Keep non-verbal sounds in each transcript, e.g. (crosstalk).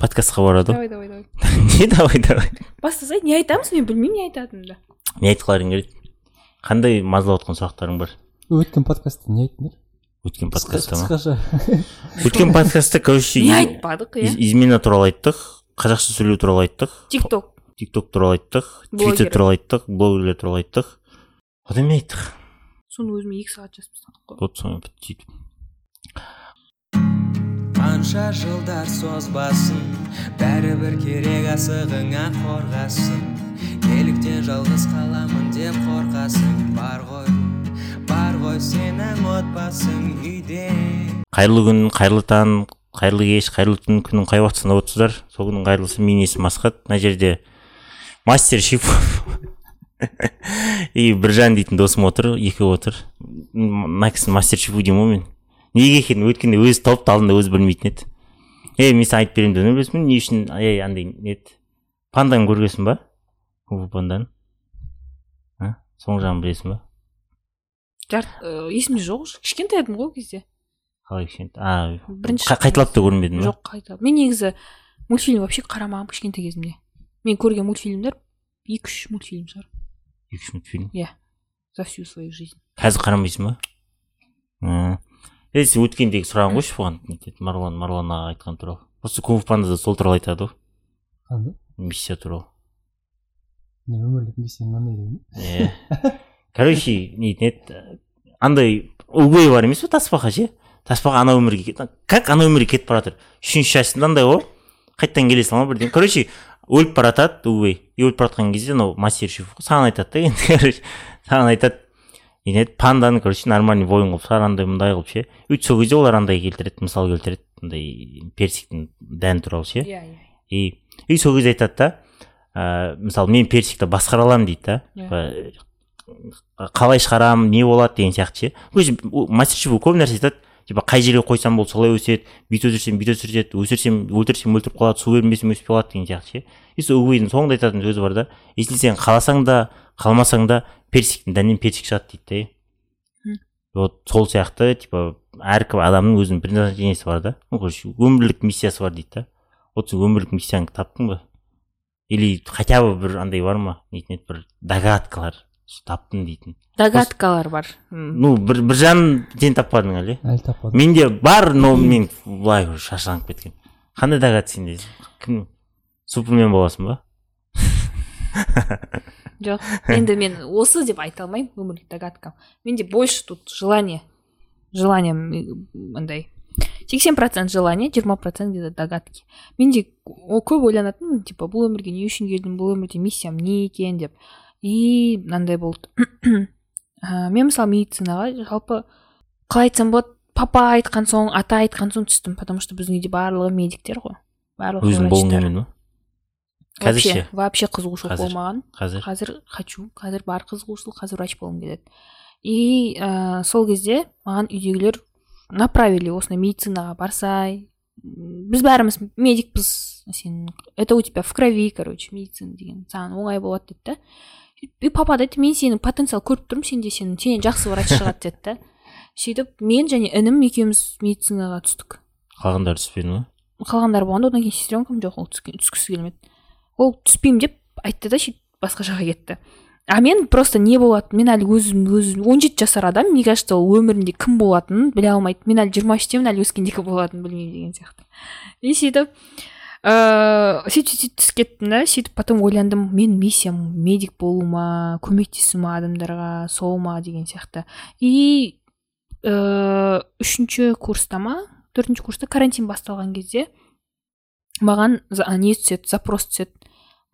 подкастқа барады давай давай давай. Ғой (laughs) не давай давай. Бастасай не айтамыз мен білмеймін не айтатынымды. Не айтқыларың келеді қандай мазалап отқан сұрақтарың бар? Өткен подкастта не айттыңдар өткен подкастта ма? қысқаша. (laughs) Өткен подкастта короче не айтпадық иә? из- измена туралы айттық қазақша сөйлеу туралы айттық тик ток тик ток туралы айттық твиттер туралы айттық блогерлер туралы айттық. Одан не айттық? Соны өзіме екі сағат жазып тастадық қой. Вот соны бітті сөйтіп қанша жылдар созбасын бәрібір керек асығыңа қорғасын. Неліктен жалғыз қаламын деп қорқасың бар ғой бар ғой сенің отбасың үйде. Қайырлы күн қайырлы таң қайырлы кеш қайырлы түн күннің қай уақытысында отырсыздар? Сол күннің қайырлысы менің есімім асхат. Мына жерде мастер шиф (laughs) и біржан дейтін досым отыр екеуі отыр. Мына кісіні мастер шифу деймін ғой мен. Неге екенін өткенде өзі тауыпты алдында өзі білмейтін еді. Ей мен саған айтып беремін деп не білесің не үшін ей андай не еді? Панданы көргенсің ба? Панданы. А? Соның жағын білесің ба? Жарт ә, есімде жоқ уже. Кішкентай едім ғой ол кезде. Қалай кішкентай? А бірінші қа- қайталап та көрмедің ба? Жоқ қайта. Мен негізі мультфильм вообще қарамағанмын кішкентай кезімде. Мен көрген мультфильмдер екі үш мультфильм шығар. Екі үш мультфильм за всю свою жизнь. Қазір қарамайсың ба? Сен өткендегі сұрағын қойшы бұған? Етеді марғұлан марғұлан аға айтқан туралы. Осы кунг панда да сол туралы айтады ғой. Қандай? Миссия туралы. Өмірлік миссия мынандай деген иә короче не дейтін еді андай өгей бар емес пе тасбақа ше? Тасбақа ана өмірге как ана өмірге кетіп бара жатыр үшінші частьында андай ғой. Қайтадан келе сала ма бірдеңе. Короче өліп бара жатады өгей и өліп бара жатқан кезде анау мастер шеф саған айтады да енді короче. Саған айтады. Не еді панданы короче нормальный воин қылып шығар андай мындай қылып ше. Өйтіп сол кезде олар андай келтіреді мысал келтіреді андай персиктің дәні туралы ше. Иә иә. И и сол кезде айтады да ә, мысалы мен персикті басқара аламын дейді да. Иә. Қалай шығарамын не болады деген сияқты ше. Өзі мастер шеф көп нәрсе айтады. Типа қай жерге қойсам болды солай өседі бүйтіп өсірсем бүйтіп өсіреді өсірсем өлтірсем өлтіріп қалады су бермесем өспей қалады деген сияқты ше. И сол өгейдің соңында айтатын сөзі бар да. Если сен қаласаң да қаламасаң да персиктің дәнінен персик шығады дейді да вот сол сияқты типа әркім адамның өзінің предназначениесі бар да. Ну короче өмірлік миссиясы бар дейді да. Вот сен өмірлік миссияңды таптың ба? Или хотя бы бір андай бар ма? Нетін еді бір догадкалар таптым дейтін. Догадкалар бар. Ну бір біржан сен таппадың әлі. Әлі таппадым. Менде бар но мен былай уже шаршанып кеткен. Қандай догадка сенде? Кім? Супермен боласың ба? (laughs) жоқ енді мен осы деп айта алмаймын өмірлік догадкам менде больше тут желание желание андай сексен процент желание жиырма процент где то догадки. Менде о- көп ойланатынмын типа бұл өмірге не үшін келдім бұл өмірде миссиям не екен деп. И мынандай болды. (clears throat) Ә, мен мысалы медицинаға жалпы қалай айтсам болады папа айтқан соң ата айтқан соң түстім потому что біздің үйде барлығы медиктер ғой барлығы өзің болғың врачтар. Қазір вообще ше? вообще қызығушылық Қазір. болмаған. Қазір қазір хочу. Қазір бар қызығушылық қазір врач болғым келеді. И ә, сол кезде маған үйдегілер направили осындай медицинаға барсай. Біз бәріміз медикпіз. Сен это у тебя в крови короче медицина деген. Саған оңай болады деді да. И папа да айтты мен сенің потенциал көріп тұрмын сенде сен сенен жақсы врач шығады деді да. Сөйтіп мен және інім екеуміз медицинаға түстік. Қалғандары түспеді ма қалғандары болғанда одан кейін сестренкам жоқ ол түскісі келмеді. Ол түспеймін деп айтты да сөйтіп басқа жаққа кетті. А мен просто не болатынын мен әлі өзім өзім он жеті жасар адам мне кажется ол өмірінде кім болатынын біле алмайды. Мен әлі жиырма үштемін әлі өскенде кім болатынын білмеймін деген сияқты. И сөйтіп ыыы сөйтіп сөйтіп түсіп кеттім да. Сөйтіп потом ойландым мен миссиям медик болу ма көмектесу ма адамдарға сол ма деген сияқты. И ыыы үшінші курста ма төртінші курста карантин басталған кезде маған не түседі запрос түседі.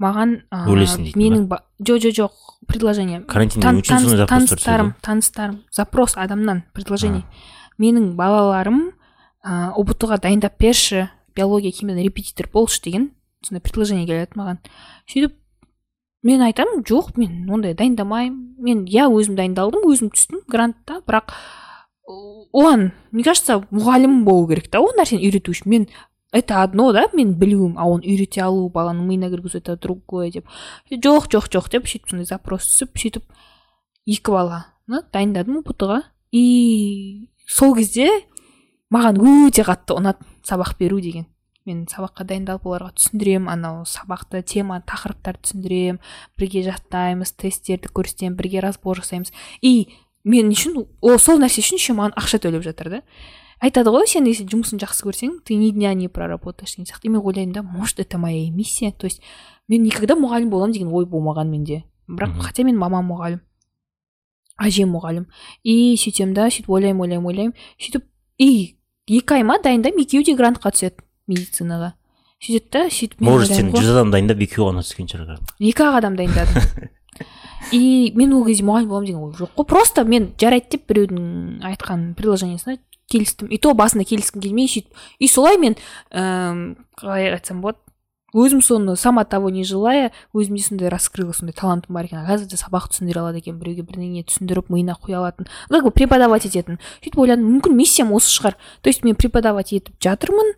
Маған Өлесің дейтін менің ба- жоқ жоқ жоқ предложение. Карантинде таныс- таныстарым таныстарым запрос адамнан предложение. Менің балаларым ыыы ұбт ға дайындап берші биология химиядан репетитор болшы деген сондай предложение келеді маған. Сөйтіп мен айтамын жоқ мен ондай дайындамаймын. Мен иә өзім дайындалдым өзім түстім грантта бірақ оған мне кажется мұғалім болу керек та ол нәрсені үйрету үшін. Мен это одно да мен білуім а оны үйрете алу баланың миына кіргізу это другое деп жоқ жоқ жоқ деп сөйтіп сондай запрос. Түсіп сөйтіп екі баланы дайындадым ұбт ға и сол кезде маған өте қатты ұнады сабақ беру деген. Мен сабаққа дайындалып оларға түсіндіремін анау сабақты тема тақырыптарды түсіндіремін бірге жаттаймыз тесттерді көрсетемін бірге разбор жасаймыз. И мен үшін о сол нәрсе үшін еще маған ақша төлеп жатыр да. Айтады ғой сен если жұмысын жақсы көрсең ты ни дня не проработаешь деген сияқты. И мен ойлаймын да может это моя миссия. То есть мен никогда мұғалім боламын деген ой болмаған менде. Бірақ хотя мен мамам мұғалім әжем мұғалім. И сөйтемін да сөйтіп ойлаймын ойлаймын ойлаймын. Сөйтіп и екі ай ма дайындаймын екеуі де грантқа түседі медицинаға. Сөйтеді да сөйтіп может сен жүз адам дайындап екеуі ғана түскен шығар екі ақ адам дайындадым. (laughs) и мен ол кезде мұғалім боламын деген ой жоқ. Қой просто мен жарайды деп біреудің айтқан предложениесіне келістім. И то басында келіскім келмей сөйтіп. И солай мен ііі қалай айтсам болады? Өзім соны сама того не желая өзімде сондай раскрыла сондай талантым бар екен. Оказывается сабақ түсіндіре алады екен біреуге бірдеңе түсіндіріп миына құя алатын. Как бы преподавать ететін. Сөйтіп ойладым мүмкін миссиям осы шығар. То есть мен преподавать етіп жатырмын.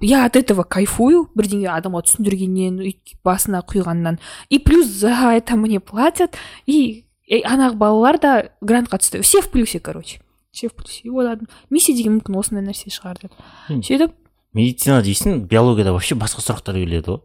Я от этого кайфую бірдеңе адамға түсіндіргеннен басына құйғаннан. И плюс за это мне платят и, и ана балалар да грантқа түсті. Все в плюсе короче. Все в плюсе. И ойладым миссия деген мүмкін осындай нәрсе шығар деп сөйтіп медицина дейсің биологияда вообще басқа сұрақтар келеді ғой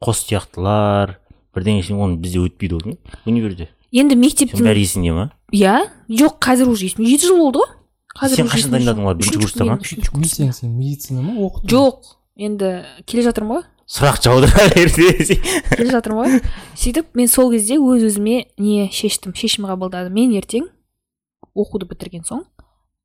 қос сияқтылар бірдеңе оны бізде өтпейді ғой универде. Енді мектептің бәрі есіңде ма? Иә жоқ қазір уже есімде. Жеті жыл болды ғой. Сен қашан дайындадың жоқ. олар бірінші курста ма миссияң сен медицина ма оқыту ма? жоқ енді келе жатырмын ғой. Сұрақ жаудыра берді (laughs) келе жатырмын ғой. Сөйтіп мен сол кезде өз өзіме не шештім шешім қабылдадым. Мен ертең оқуды бітірген соң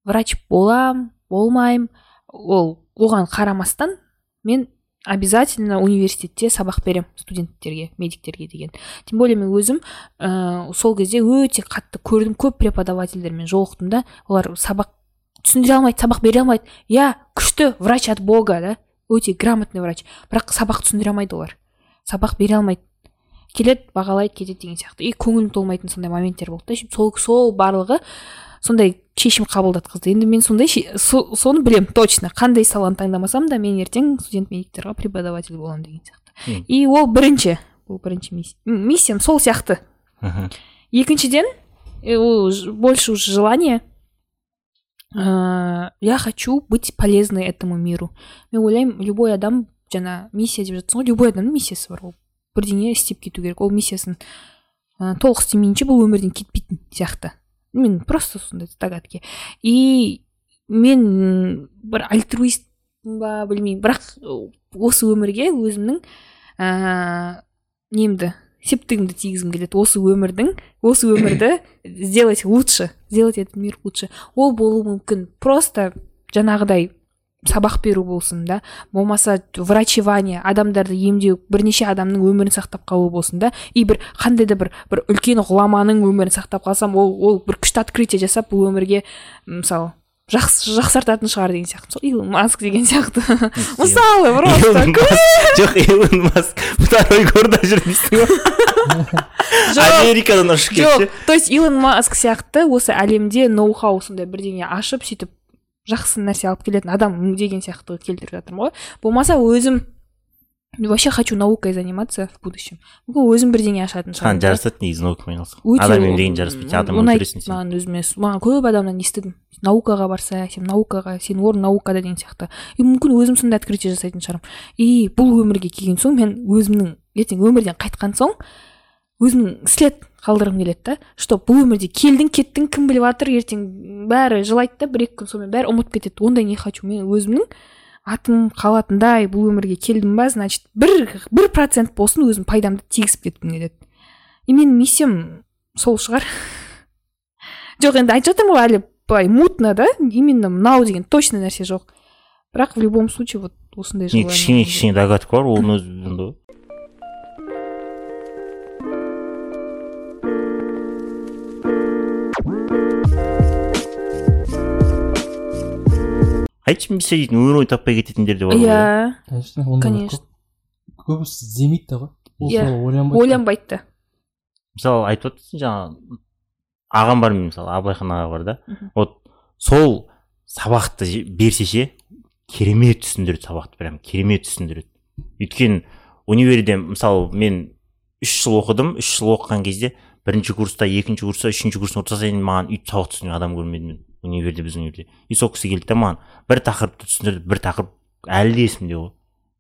врач болам болмаймын ол оған қарамастан мен обязательно университетте сабақ беремін студенттерге медиктерге деген. Тем более мен өзім ә, сол кезде өте қатты көрдім көп преподавательдермен жолықтым да. Олар сабақ түсіндіре алмайды сабақ бере алмайды. Иә күшті врач от бога да. Өте грамотный врач. Бірақ сабақ түсіндіре алмайды олар. Сабақ бере алмайды. Келеді бағалайды кетеді деген сияқты. И көңілім толмайтын сондай моменттер болды да. Сол сол барлығы сондай шешім қабылдатқызды енді мен сондай со- соны білемін точно. Қандай саланы таңдамасам да мен ертең студент медиктерға преподаватель боламын деген сияқты. Мхм. и ол бірінші бұл бірінші миссия миссиям сол сияқты. Мгм. екіншіден э, ол больше уже желание ә, я хочу быть полезной этому миру. Мен ойлаймын любой адам жаңа миссия деп жатсың ғой любой адамның миссиясы бар ол бірдеңе істеп кету керек. Ол миссиясын ә, толық істемейінше бұл өмірден кетпейтін сияқты. Мен просто сондай догадки и мен бір альтруистпін ба білмеймін. Бірақ осы өмірге өзімнің ә, немді септігімді тигізгім келеді. Осы өмірдің осы өмірді (coughs) сделать лучше сделать этот мир лучше. Ол болуы мүмкін. Просто жаңағыдай сабақ беру болсын да болмаса врачевание адамдарды емдеу бірнеше адамның өмірін сақтап қалу болсын да и бір қандай да бір бір үлкен ғұламаның өмірін сақтап қалсам ол ол бір күшті открытие жасап бұл өмірге мысалы жақсы жақсартатын шығар деген сияқты. Сол илон маск деген сияқты. (laughs) Мысалы просто жоқ илон маск. Второй горда жүр дейсің ғой америкадан ұшып жоқ то есть илон маск сияқты осы әлемде ноу хау сондай бірдеңе ашып сөйтіп жақсы нәрсе алып келетін адам деген сияқты келтіріп жатырмын ғой. Болмаса өзім вообще хочу наукой заниматься в будущем. Мүмкін өзім бірдеңе ашатын саған шығармын. Да. жарасады негізі наукамен айналысқан Өте адаммен деген жараспайды сен адам өлтіресің сен. маған өзіме. Маған көп адамнан естідім. Наукаға барса сен наукаға сенің орның наукада деген сияқты. И мүмкін өзім сондай открытие жасайтын шығармын. И бұл өмірге келген соң мен өзімнің ертең өмірден қайтқан соң өзімнің след қалдырғым келеді да. Что бұл өмірде келдің кеттің кім біліп жатыр ертең бәрі жылайды да бір екі күн сонымен бәрі ұмытып кетеді. Ондай не хочу мен өзімнің атым қалатындай бұл өмірге келдім ба значит бір бір процент болсын өзім пайдамды тигізіп кеткім келеді и менің миссиям сол шығар. (laughs) Жоқ енді айтып жатырмын ғой әлі былай мутно да именно мынау деген точно нәрсе жоқ. Бірақ в любом случае вот осындай кішкене кішкене догадка бар оның өзі айтшы дейтін өмір бойы таппай кететіндер де бар ғой иә? конечно көбісі іздемейді да ғой ол Иә. ойланбайды ойланбайды да мысалы айтып отырсың жаңағы ағам бар менің мысалы абылайхан аға бар да вот сол сабақты берсе ше керемет түсіндіреді сабақты прям керемет түсіндіреді өйткені универде мысалы мен үш жыл оқыдым. Үш жыл оқыған кезде бірінші курста екінші курста үшінші курстың ортасына дейін маған өйтіп сабақ түсіндірген адам көрмедім мен. Универде біздің универде и сол кісі келді да маған бір тақырыпты түсіндірді бір тақырып әлі де есімде ғой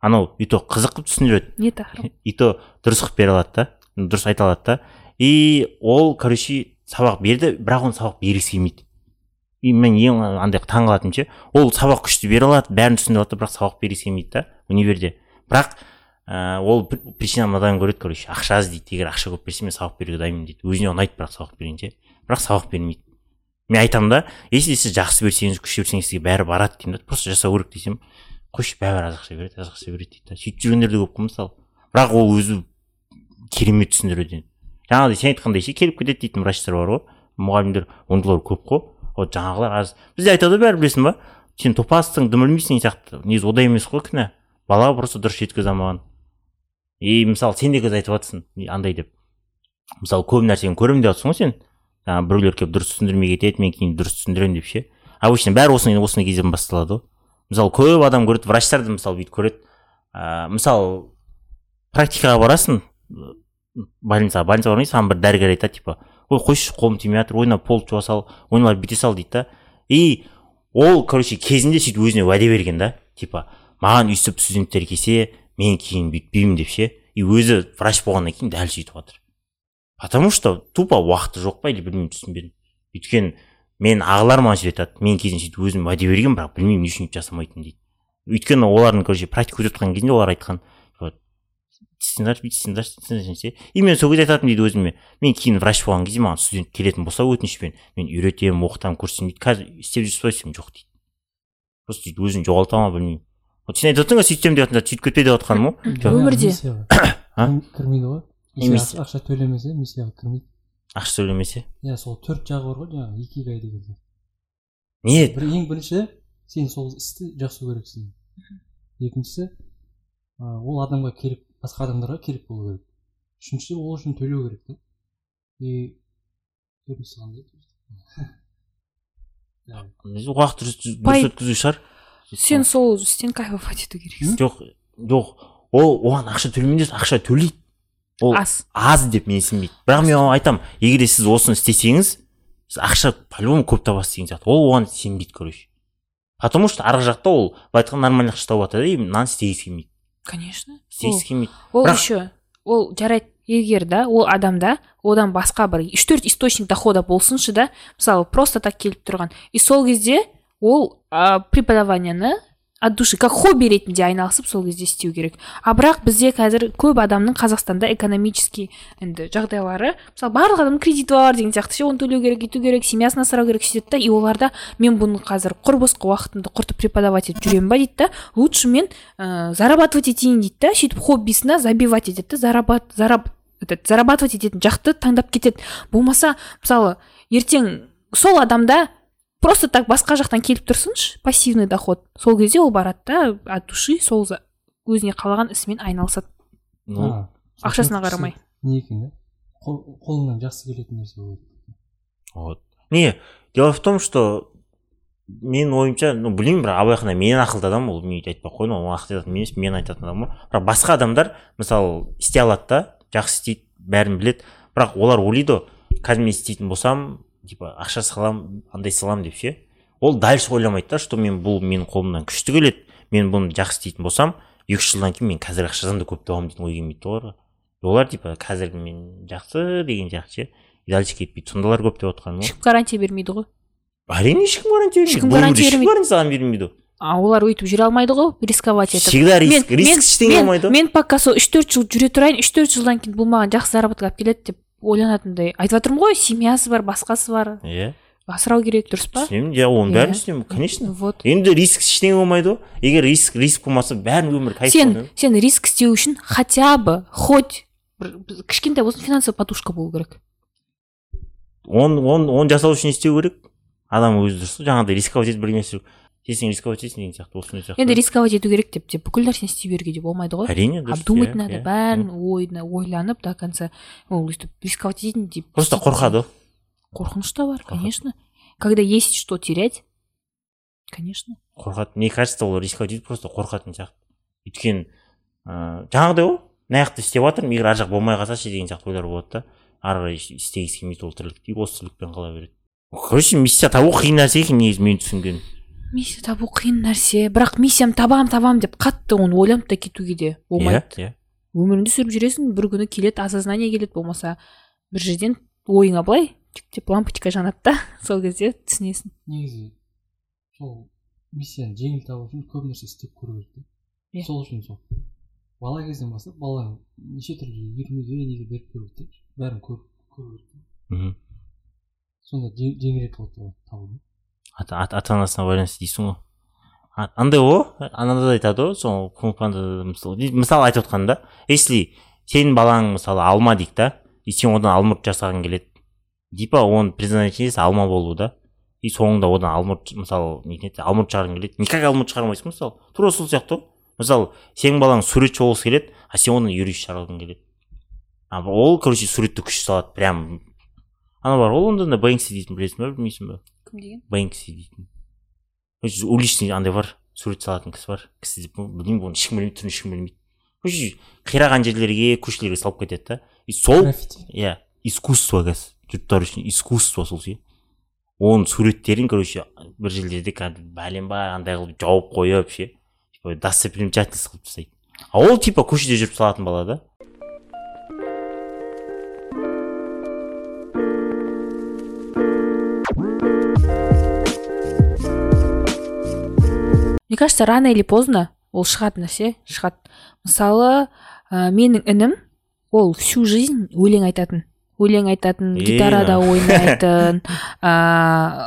анау и то қызық қылып түсіндіреді не тақырып и то дұрыс қылып бере алады да дұрыс айта алады да и ол короче сабақ берді бірақ оны сабақ бергісі келмейді и мен ең андай таң қалатыным ше ол сабақ күшті бере алады бәрін түсіндіре алады да, бірақ сабақ бергісі келмейді да универде бірақ ә, ол пр- причина мынадан көреді короче ақша іздейді егер ақша көп берсе мен сабақ беруге дайынмын дейді өзіне ұнайды бірақ сабақ берген ше бірақ сабақ бермейді мен айтамын да если сіз жақсы берсеңіз күшті берсеңіз сізге бәрі барады деймін да. Просто жасау керек десем қойшы бәрібір аз ақша береді аз ақша береді дейді да. Сөйтіп жүргендер де көп қой мысалы. Бірақ ол өзі керемет түсіндіреді жаңағыдай сен айтқандай ше келіп кетеді дейтін врачтар бар ғой. Мұғалімдер ондайлар көп қой. Вот жаңағылар аз. Бізде айтады ғой бәрі білесің ба? Сен топассың дым білмейсің деген сияқты. Негізі ода емес қой кінә. Бала просто дұрыс жеткізе алмаған. И мысалы сен де қазір айтып жатрсың андай деп. Мысалы көп нәрсені көремін деп жатрсың ғой сен. Жаңағы біреулер келіп дұрыс түсіндірмей кетеді мен кейін дұрыс түсіндіремін деп ше. Обычно бәрі осыны осындай кезден басталады ғой. Мысалы көп адам көреді врачтар да мысалы бүйтіп көреді. Ә, мысалы практикаға барасың больницаға больницаға бармайсың саған бір дәрігер айтады типа ой қойшы қолым тимей жатыр ойна пол жуа сал ойналар бүйте сал дейді да. И ол короче кезінде сөйтіп өзіне уәде берген да. Типа маған өйстіп студенттер келсе мен кейін бүйтпеймін деп ше. И өзі врач болғаннан кейін дәл сөйтіп жатыр потому что тупо уақыты жоқ па или білмеймін түсінбедім өйткені мен ағалар маған сөйтіп айтады мен кезінде сөйтіп өзіме уәде бергенмін бірақ білмеймін не үшін өйтіп жасамайтынымды дейді. Өйткені олардың короче практика өтіп жатқан кезінде олар айтқан бүйтсеңдерші істесеңдерші и мен сол кезде айтатынмын дейді өзіме. Мен кейін врач болған кезде маған студент келетін болса өтінішпен мен үйретемін оқытамын көрсетемін дейді қазір істеп жүрсіз ба десем жоқ дейді. Просто сөйтіп өзін жоғалта ма білмеймін. Вот сен айтып отырсың ғой сөйтсем деп жатырсың сөйтіп кетпе деп жатқаным ғой. Өмірде. (coughs) кірмейді ғой? Не Миссия ақша- төлемесе миссияға кірмейді ақша төлемесе иә сол төрт жағы бар ғой жаңағы икигай деген не бір ең бірінші сен сол істі жақсы көресің екіншісі ол адамға керек басқа адамдарға керек болу керек үшіншісі ол үшін төлеу керек та и төртіншісі қандай уақыт дұрыс өткізу шығар сен сол істен кайфовать ету керексің жоқ жоқ ол оған ақша төлемейді ақша төлейді ол аз. аз деп менсінбейді. Бірақ мен оған айтамын егер де сіз осыны істесеңіз сіз ақша по любому көп табасыз деген сияқты. Ол оған сенбейді короче. Потому что арғы жақта ол былай айтқанда нормально ақша тауып жатыр да и мынаны істегісі келмейді. Конечно. Істегісі келмейді. ол еще ол жарайды егер да ол адамда одан басқа бір үш төрт источник дохода болсыншы да мысалы просто так келіп тұрған. И сол кезде ол ә, преподаванияны от души как хобби ретінде айналысып сол кезде істеу керек. А бірақ бізде қазір көп адамның қазақстанда экономический енді жағдайлары мысалы барлық адамның кредиті бар деген сияқты ше оны төлеу керек өйту керек семьясын асырау керек сөйтеді да и оларда мен бұны қазір құр босқа уақытымды құртып преподавать етіп жүремін ба? дейді да лучше мен ә, зарабатывать етейін дейді да сөйтіп хоббисіне забивать етеді да зарабат зараб этот зарабатывать ететін жақты таңдап кетеді. Болмаса мысалы ертең сол адамда просто так басқа жақтан келіп тұрсыншы пассивный доход. Сол кезде ол барады да от души сол өзіне қалаған ісімен айналысады. Ақшасына қарамай. не екен да? Қол- қолыңнан жақсы келетін нәрсе болу керек. Вот. Не дело в том что менің ойымша ну білмеймін бірақ абайхана менен ақылды адам ол мен айтпай ақ қояйын ол ақылды адам емес мен айтатын адам ғой. Бірақ басқа адамдар мысалы істей алады да жақсы істейді бәрін біледі. Бірақ олар ойлайды ғой қазір мен істейтін болсам типа ақша саламын андай саламын деп ше? Ол дальше ойламайды да что мен бұл менің қолымнан күшті келеді мен бұны жақсы істейтін болсам екі үш жылдан кейін мен қазіргі ақшадан да көп табамын дейтін ой келмейді оларға. Олар типа қазір мен жақсы деген сияқты ше. И дальше кетпейді сондайлар көп деп отқаным ғой ешкім гарантия бермейді ғой. Әрине ешкім гарантия бермейді. Ешкім гарантия ешкім бермейді. гарантия саған бермейді. А олар өйтіп жүре алмайды ғой рисковать етіп. Всегда риск риск ештеңе болмайды. ғой мен пока сол үш төрт жыл жүре тұрайын үш төрт жылдан кейін бұл маған жақсы заработок алып келеді деп ойланатындай. Айтып жатырмын ғой семьясы бар басқасы бар иә. Асырау керек дұрыс па? Түсінемін иә оның Иә. бәрін түсінемін конечно. Вот. Енді риск ештеңе болмайды ғой. Егер риск риск болмаса бәрін өмір кайф сен сен риск істеу үшін хотя бы хоть бір кішкентай болсын финансовый подушка болу керек. Оны оны оны жасау үшін не істеу керек. Адам өзі дұрыс қой жаңағыдай рисковать етіп бірдеңе істеу сен рисковать етесің деген сияқты осындай сияқты енді рисковать ету керек деп те бүкіл нәрсені істей беруге де болмайды ғой. Әрине дұрыс обдумать иә, надо иә. бәрін ойна ойланып до конца ол өйстіп рисковать етейін деп просто қорқады. ғой қорқыныш та бар конечно. Когда есть что терять конечно. Қорқады. Мне кажется ол рисковать етіп просто қорқатын сияқты. Өйткені ыыы жаңағыдай ғой. Мына жақта істеп жатырмын егер ар жақ болмай қалса ше деген сияқты ойлар болады да. Ары қарай істегісі келмейді ол тірлікті и осы тірлікпен қала береді. Короче миссия табу қиын нәрсе екен негізі мен түсінгенім. Миссия табу қиын нәрсе. Бірақ миссиям табам табам деп қатты оны ойланып та кетуге де болмайды. Иә өміріңді сүріп жүресің бір күні келеді осознание келеді. Болмаса бір жерден ойыңа былай деп лампочка жанады да. (laughs) Сол кезде түсінесің. Негізі сол миссияны жеңіл табу үшін көп нәрсе істеп көру керек та Иә. сол үшін сол. Бала кезден бастап бала неше түрлі үйірмеге неге беріп көру керек бәрін көріп көру керек мхм. сонда жең- жеңілірек болады табу ата анасына байланысты дейсің ғой андай ғой анандай айтады ғой сол кунг панда мысалы айтып отқанда если сенің балаң мысалы алма дейік та и сен одан алмұрт жасағың келеді типа оның предназначениесі алма болу да и соңында одан алмұрт мысалы не еді, алмұрт шығарғың келеді никак алмұрт шығармайсың мысалы тура сол сияқты ғой мысалы сенің балаң суретші болғысы келеді а сен одан юрист шығарғың келеді ол короче суретті күш салады прям ана бар ғой лондонда бэнкси дейтін білесің ба білмейсің ба кім деген бэнкси дейтін. Уличный андай бар. Сурет салатын кісі бар. Кісі деп білмеймін оны ешкім білмейді түрін ешкім білмейді. Короче қираған жерлерге көшелерге салып кетеді да. И сол иә искусство қазір жұрттар үшін искусство сол ше оның суреттерін короче бір жерлерде кәдімгі бәлем бар андай қылып жауып қойып ше. Типа достопримечательность қылып тастайды. А ол типа көшеде жүріп салатын бала да. Мне кажется рано или поздно ол шығады нәрсе шығады. Мысалы ә, менің інім ол всю жизнь өлең айтатын. Өлең айтатын гитарада ойнайтын ә,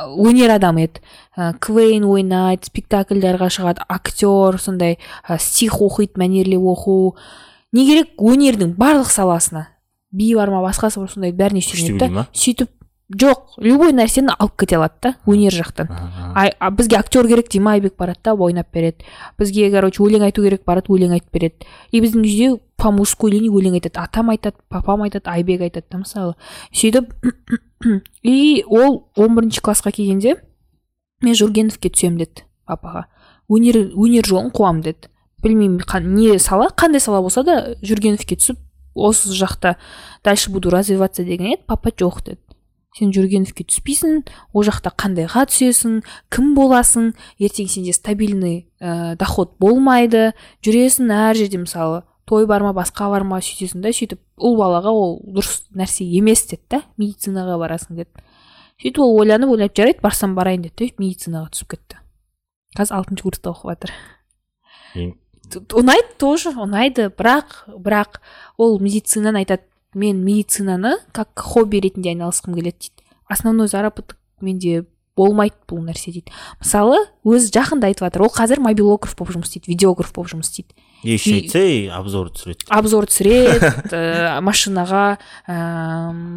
(laughs) өнер адамы еді. Ә, квейн ойнайды спектакльдарға шығады актер сондай ә, стих оқиды мәнерлеп оқу. Не керек өнердің барлық саласына. Би бар ма басқасы бар сондай бәріне сүйенеді да. сөйтіп жоқ любой нәрсені алып кете алады да өнер жақтан. Ай, а бізге актер керек деймін айбек барады да ойнап береді. Бізге короче өлең айту керек барады өлең айтып береді. И біздің үйде по мужской линии өлең айтады атам айтады папам айтады айбек айтады да мысалы. Сөйтіп (coughs) и ол 11 бірінші классқа келгенде мен жургеновке түсемін деді папаға. Өнер өнер жолын қуамын деді. Білмеймін қан- не сала қандай сала болса да жүргеновке түсіп осы жақта дальше буду развиваться деген еді папа жоқ деді. Сен жүргеновке түспейсің ол жақта қандайға түсесің кім боласың? Ертең сенде стабильный ә, доход болмайды жүресің әр жерде мысалы той бар ма басқа бар ма сөйтесің да сөйтіп ұл балаға ол дұрыс нәрсе емес деді да медицинаға барасың деді. Сөйтіп ол ойланып ойлап жарайды барсам барайын деді медицинаға түсіп кетті. Қазір алтыншы курста оқып жатыр. Ұнайды тоже ұнайды бірақ бірақ ол медицинаны айтады мен медицинаны как хобби ретінде айналысқым келеді дейді. Основной заработок менде болмайды бұл нәрсе дейді. Мысалы өзі жақында айтып жатыр ол қазір мобилограф болып жұмыс істейді видеограф болып жұмыс істейді. Еще айтса и обзор түсіреді. Обзор түсіреді ә, (laughs) машинаға ә,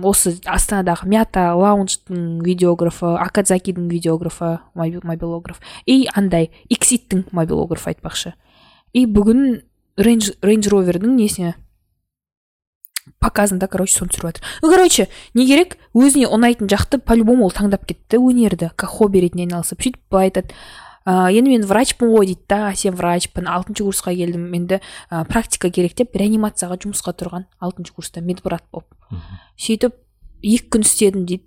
осы астанадағы мята лаунждың видеографы акадзакидің видеографы моби- мобилограф. И андай икситтің мобилографы айтпақшы. И бүгін рейндж ровердің несіне? Показында короче соны түсіріп жатыр ну короче не керек өзіне ұнайтын жақты по любому ол таңдап кетті өнерді как хобби ретінде айналысып. Сөйтіп былай айтады. Ә, енді мен врачпын ғой дейді да сен врачпын алтыншы курсқа келдім енді ә, практика керек деп реанимацияға жұмысқа тұрған алтыншы курста медбрат болып сөйтіп екі күн істедім дейді.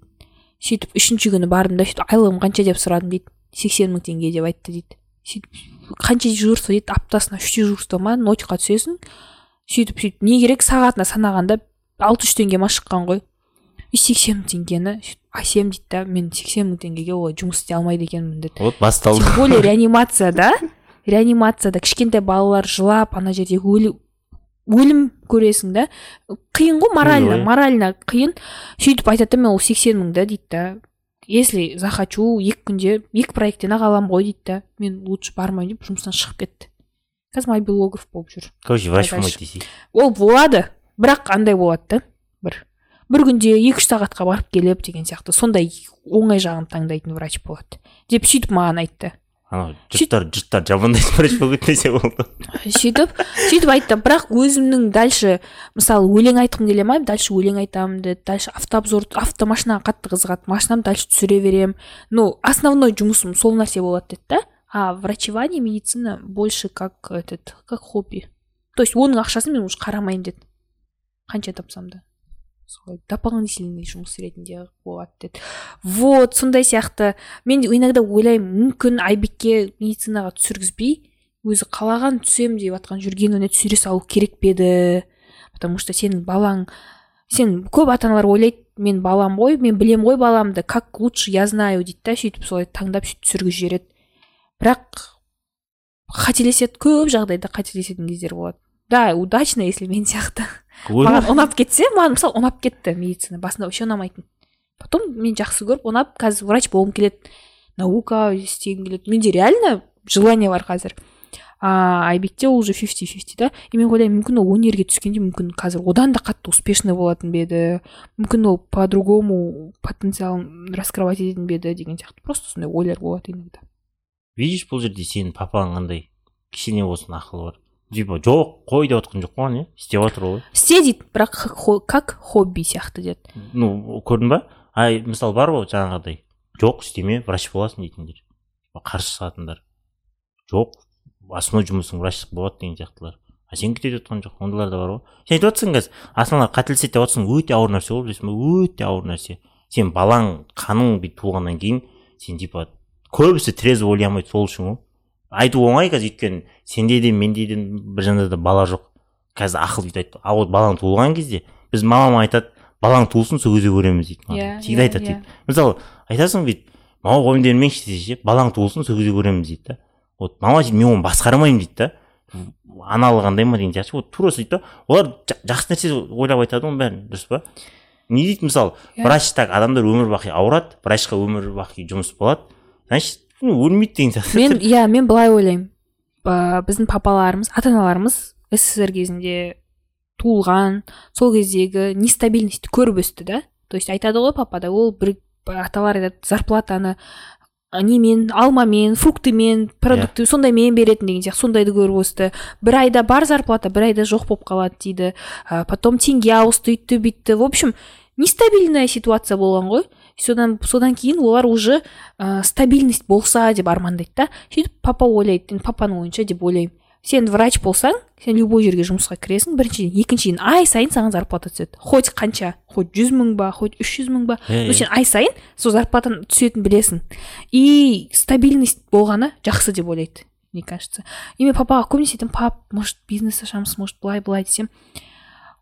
Сөйтіп үшінші күні бардым да сөйтіп айлығым қанша деп сұрадым дейді. сексен мың теңге деп айтты дейді. Сөйтіп қанша дежурство дейді аптасына үш дежурство ма ночқа түсесің. Сөйтіп сөйтіп. Не керек сағатына санағанда алты жүз теңге ма шыққан ғой. И сексен мың теңгені әсем дейді да мен сексен мың теңгеге олай жұмыс істей алмайды екенмін деді вот басталды. Тем более (laughs) реанимацияда реанимацияда кішкентай балалар жылап ана жерде өлім өлім көресің да. Қиын ғой морально морально қиын. Сөйтіп айтады да мен ол сексен мың да дейді да если захочу екі күнде екі проекттен ақ аламын ғой дейді да мен лучше бармаймын деп жұмыстан шығып кетті. Қазір мобилограф болып жүр короче врач Дальше. болмайды десей ол болады. Бірақ андай болады да? Бір. Бір күнде екі үш сағатқа барып келіп деген сияқты. Сондай оңай жағын таңдайтын врач болады. Деп сөйтіп маған айтты. Анау жұрттар жұрттар жамандайтын врач болып кетті десе болды. Сөйтіп сөйтіп айтты. Бірақ өзімнің дальше мысалы өлең айтқым келе ма? Дальше өлең айтамын деді дальше автообзор автомашинаға қатты қызығады. Машинамды дальше түсіре беремін ну основной жұмысым сол нәрсе болады деді да. А врачевание медицина больше как этот как хобби. То есть оның ақшасын мен уже қарамаймын деді қанша тапсам да. Солай дополнительный жұмыс ретінде болады деді вот сондай сияқты. Мен иногда ойлаймын мүмкін айбекке медицинаға түсіргізбей өзі қалаған түсем деп жатқан жүргеніне түсіре салу керек пе еді? Потому что сенің балаң сен көп ата аналар ойлайды мен балам ғой мен білем ғой баламды как лучше я знаю дейді да сөйтіп солай таңдап сөйтіп түсіргізіп жібереді. Бірақ қателеседі көп жағдайда қателесетін кездер болады. Да удачно если мен сияқты. Маған ұнап кетсе маған мысалы ұнап кетті медицина басында вообще ұнамайтын. Потом мен жақсы көріп ұнап қазір врач болғым келеді наука істегім келеді. Менде реально желание бар қазір. А айбекте ол уже фифти фифти да? И мен ойлаймын мүмкін ол өнерге түскенде мүмкін қазір одан да қатты успешный болатын ба еді? Мүмкін ол по другому потенциалын раскрывать ететін бе еді деген сияқты. Просто сондай ойлар болады иногда. Видишь бұл жерде сенің папаң қандай кішкене болсын ақылы бар. Типа жоқ қой деп жатқан жоқ қой иә істеп жатыр ғой істе дейді бірақ как хо- как хобби сияқты деді. Ну көрдің ба? Ай мысалы бар ғой жаңағыдай. Жоқ істеме врач боласың дейтіндер. Қарсы шығатындар. Жоқ основной жұмысың врачтық болады деген сияқтылар. А сен кетіп жатқан жоқ ондайлар да бар ғой. Сен айтып жатрсың қазір ата аналар қателеседі деп жатрсың өте ауыр нәрсе ғой білесің ба өте ауыр нәрсе. Сен балаң қаның бүйтіп туылғаннан кейін сен типа көбісі трезво ойлай алмайды сол үшін ғой. Айту оңай қазір өйткені сенде де менде де бір жағында да бала жоқ. Қазір ақыл бүйтіп айтты. А вот балаң туылған кезде біз мамам айтады балаң туылсын сол кезде көреміз дейді. Иә, всегда иә, айтады иә. дейді. Мысалы айтасың бүйтіп мама ойымдермеңші десе ше балаң туылсын сол кезде көреміз дейді да. Вот мама дейді мен оны басқармаймын дейді да. Аналық андай ма? деген сияқты. Вот тура сөйтеді да олар жа- жақсы нәрсе ойлап айтады ғой бәрін дұрыс па? Не дейді мысалы Иә. врач так адамдар өмір бақи ауырады врачқа өмір бақи жұмыс болады. Значит ну, өлмейді деген сияқты мен иә мен былай ойлаймын. Ә, біздің папаларымыз ата аналарымыз ссср кезінде туылған сол кездегі нестабильностьті көріп өсті да. То есть айтады ғой папада ол бір аталар айтады зарплатаны немен алмамен фруктымен продукты сондаймен беретін деген сияқты сондайды көріп өсті. Бір айда бар зарплата бір айда жоқ болып қалады дейді. А, потом теңге ауысты үйтті бүйтті. В общем нестабильная ситуация болған ғой. Содан содан кейін олар уже ә, стабильность болса деп армандайды да. Сөйтіп папа ойлайды енді папаның ойынша деп ойлаймын. Сен врач болсаң сен любой жерге жұмысқа кіресің біріншіден екіншіден ай сайын саған зарплата түседі. Хоть қанша хоть жүз мың ба хоть үш жүз мың ба. Но сен ай сайын сол зарплатаң түсетінін білесің. И стабильность болғаны жақсы деп ойлайды мне кажется. И мен папаға көбінесе айтамын пап может бизнес ашамыз может былай былай десем.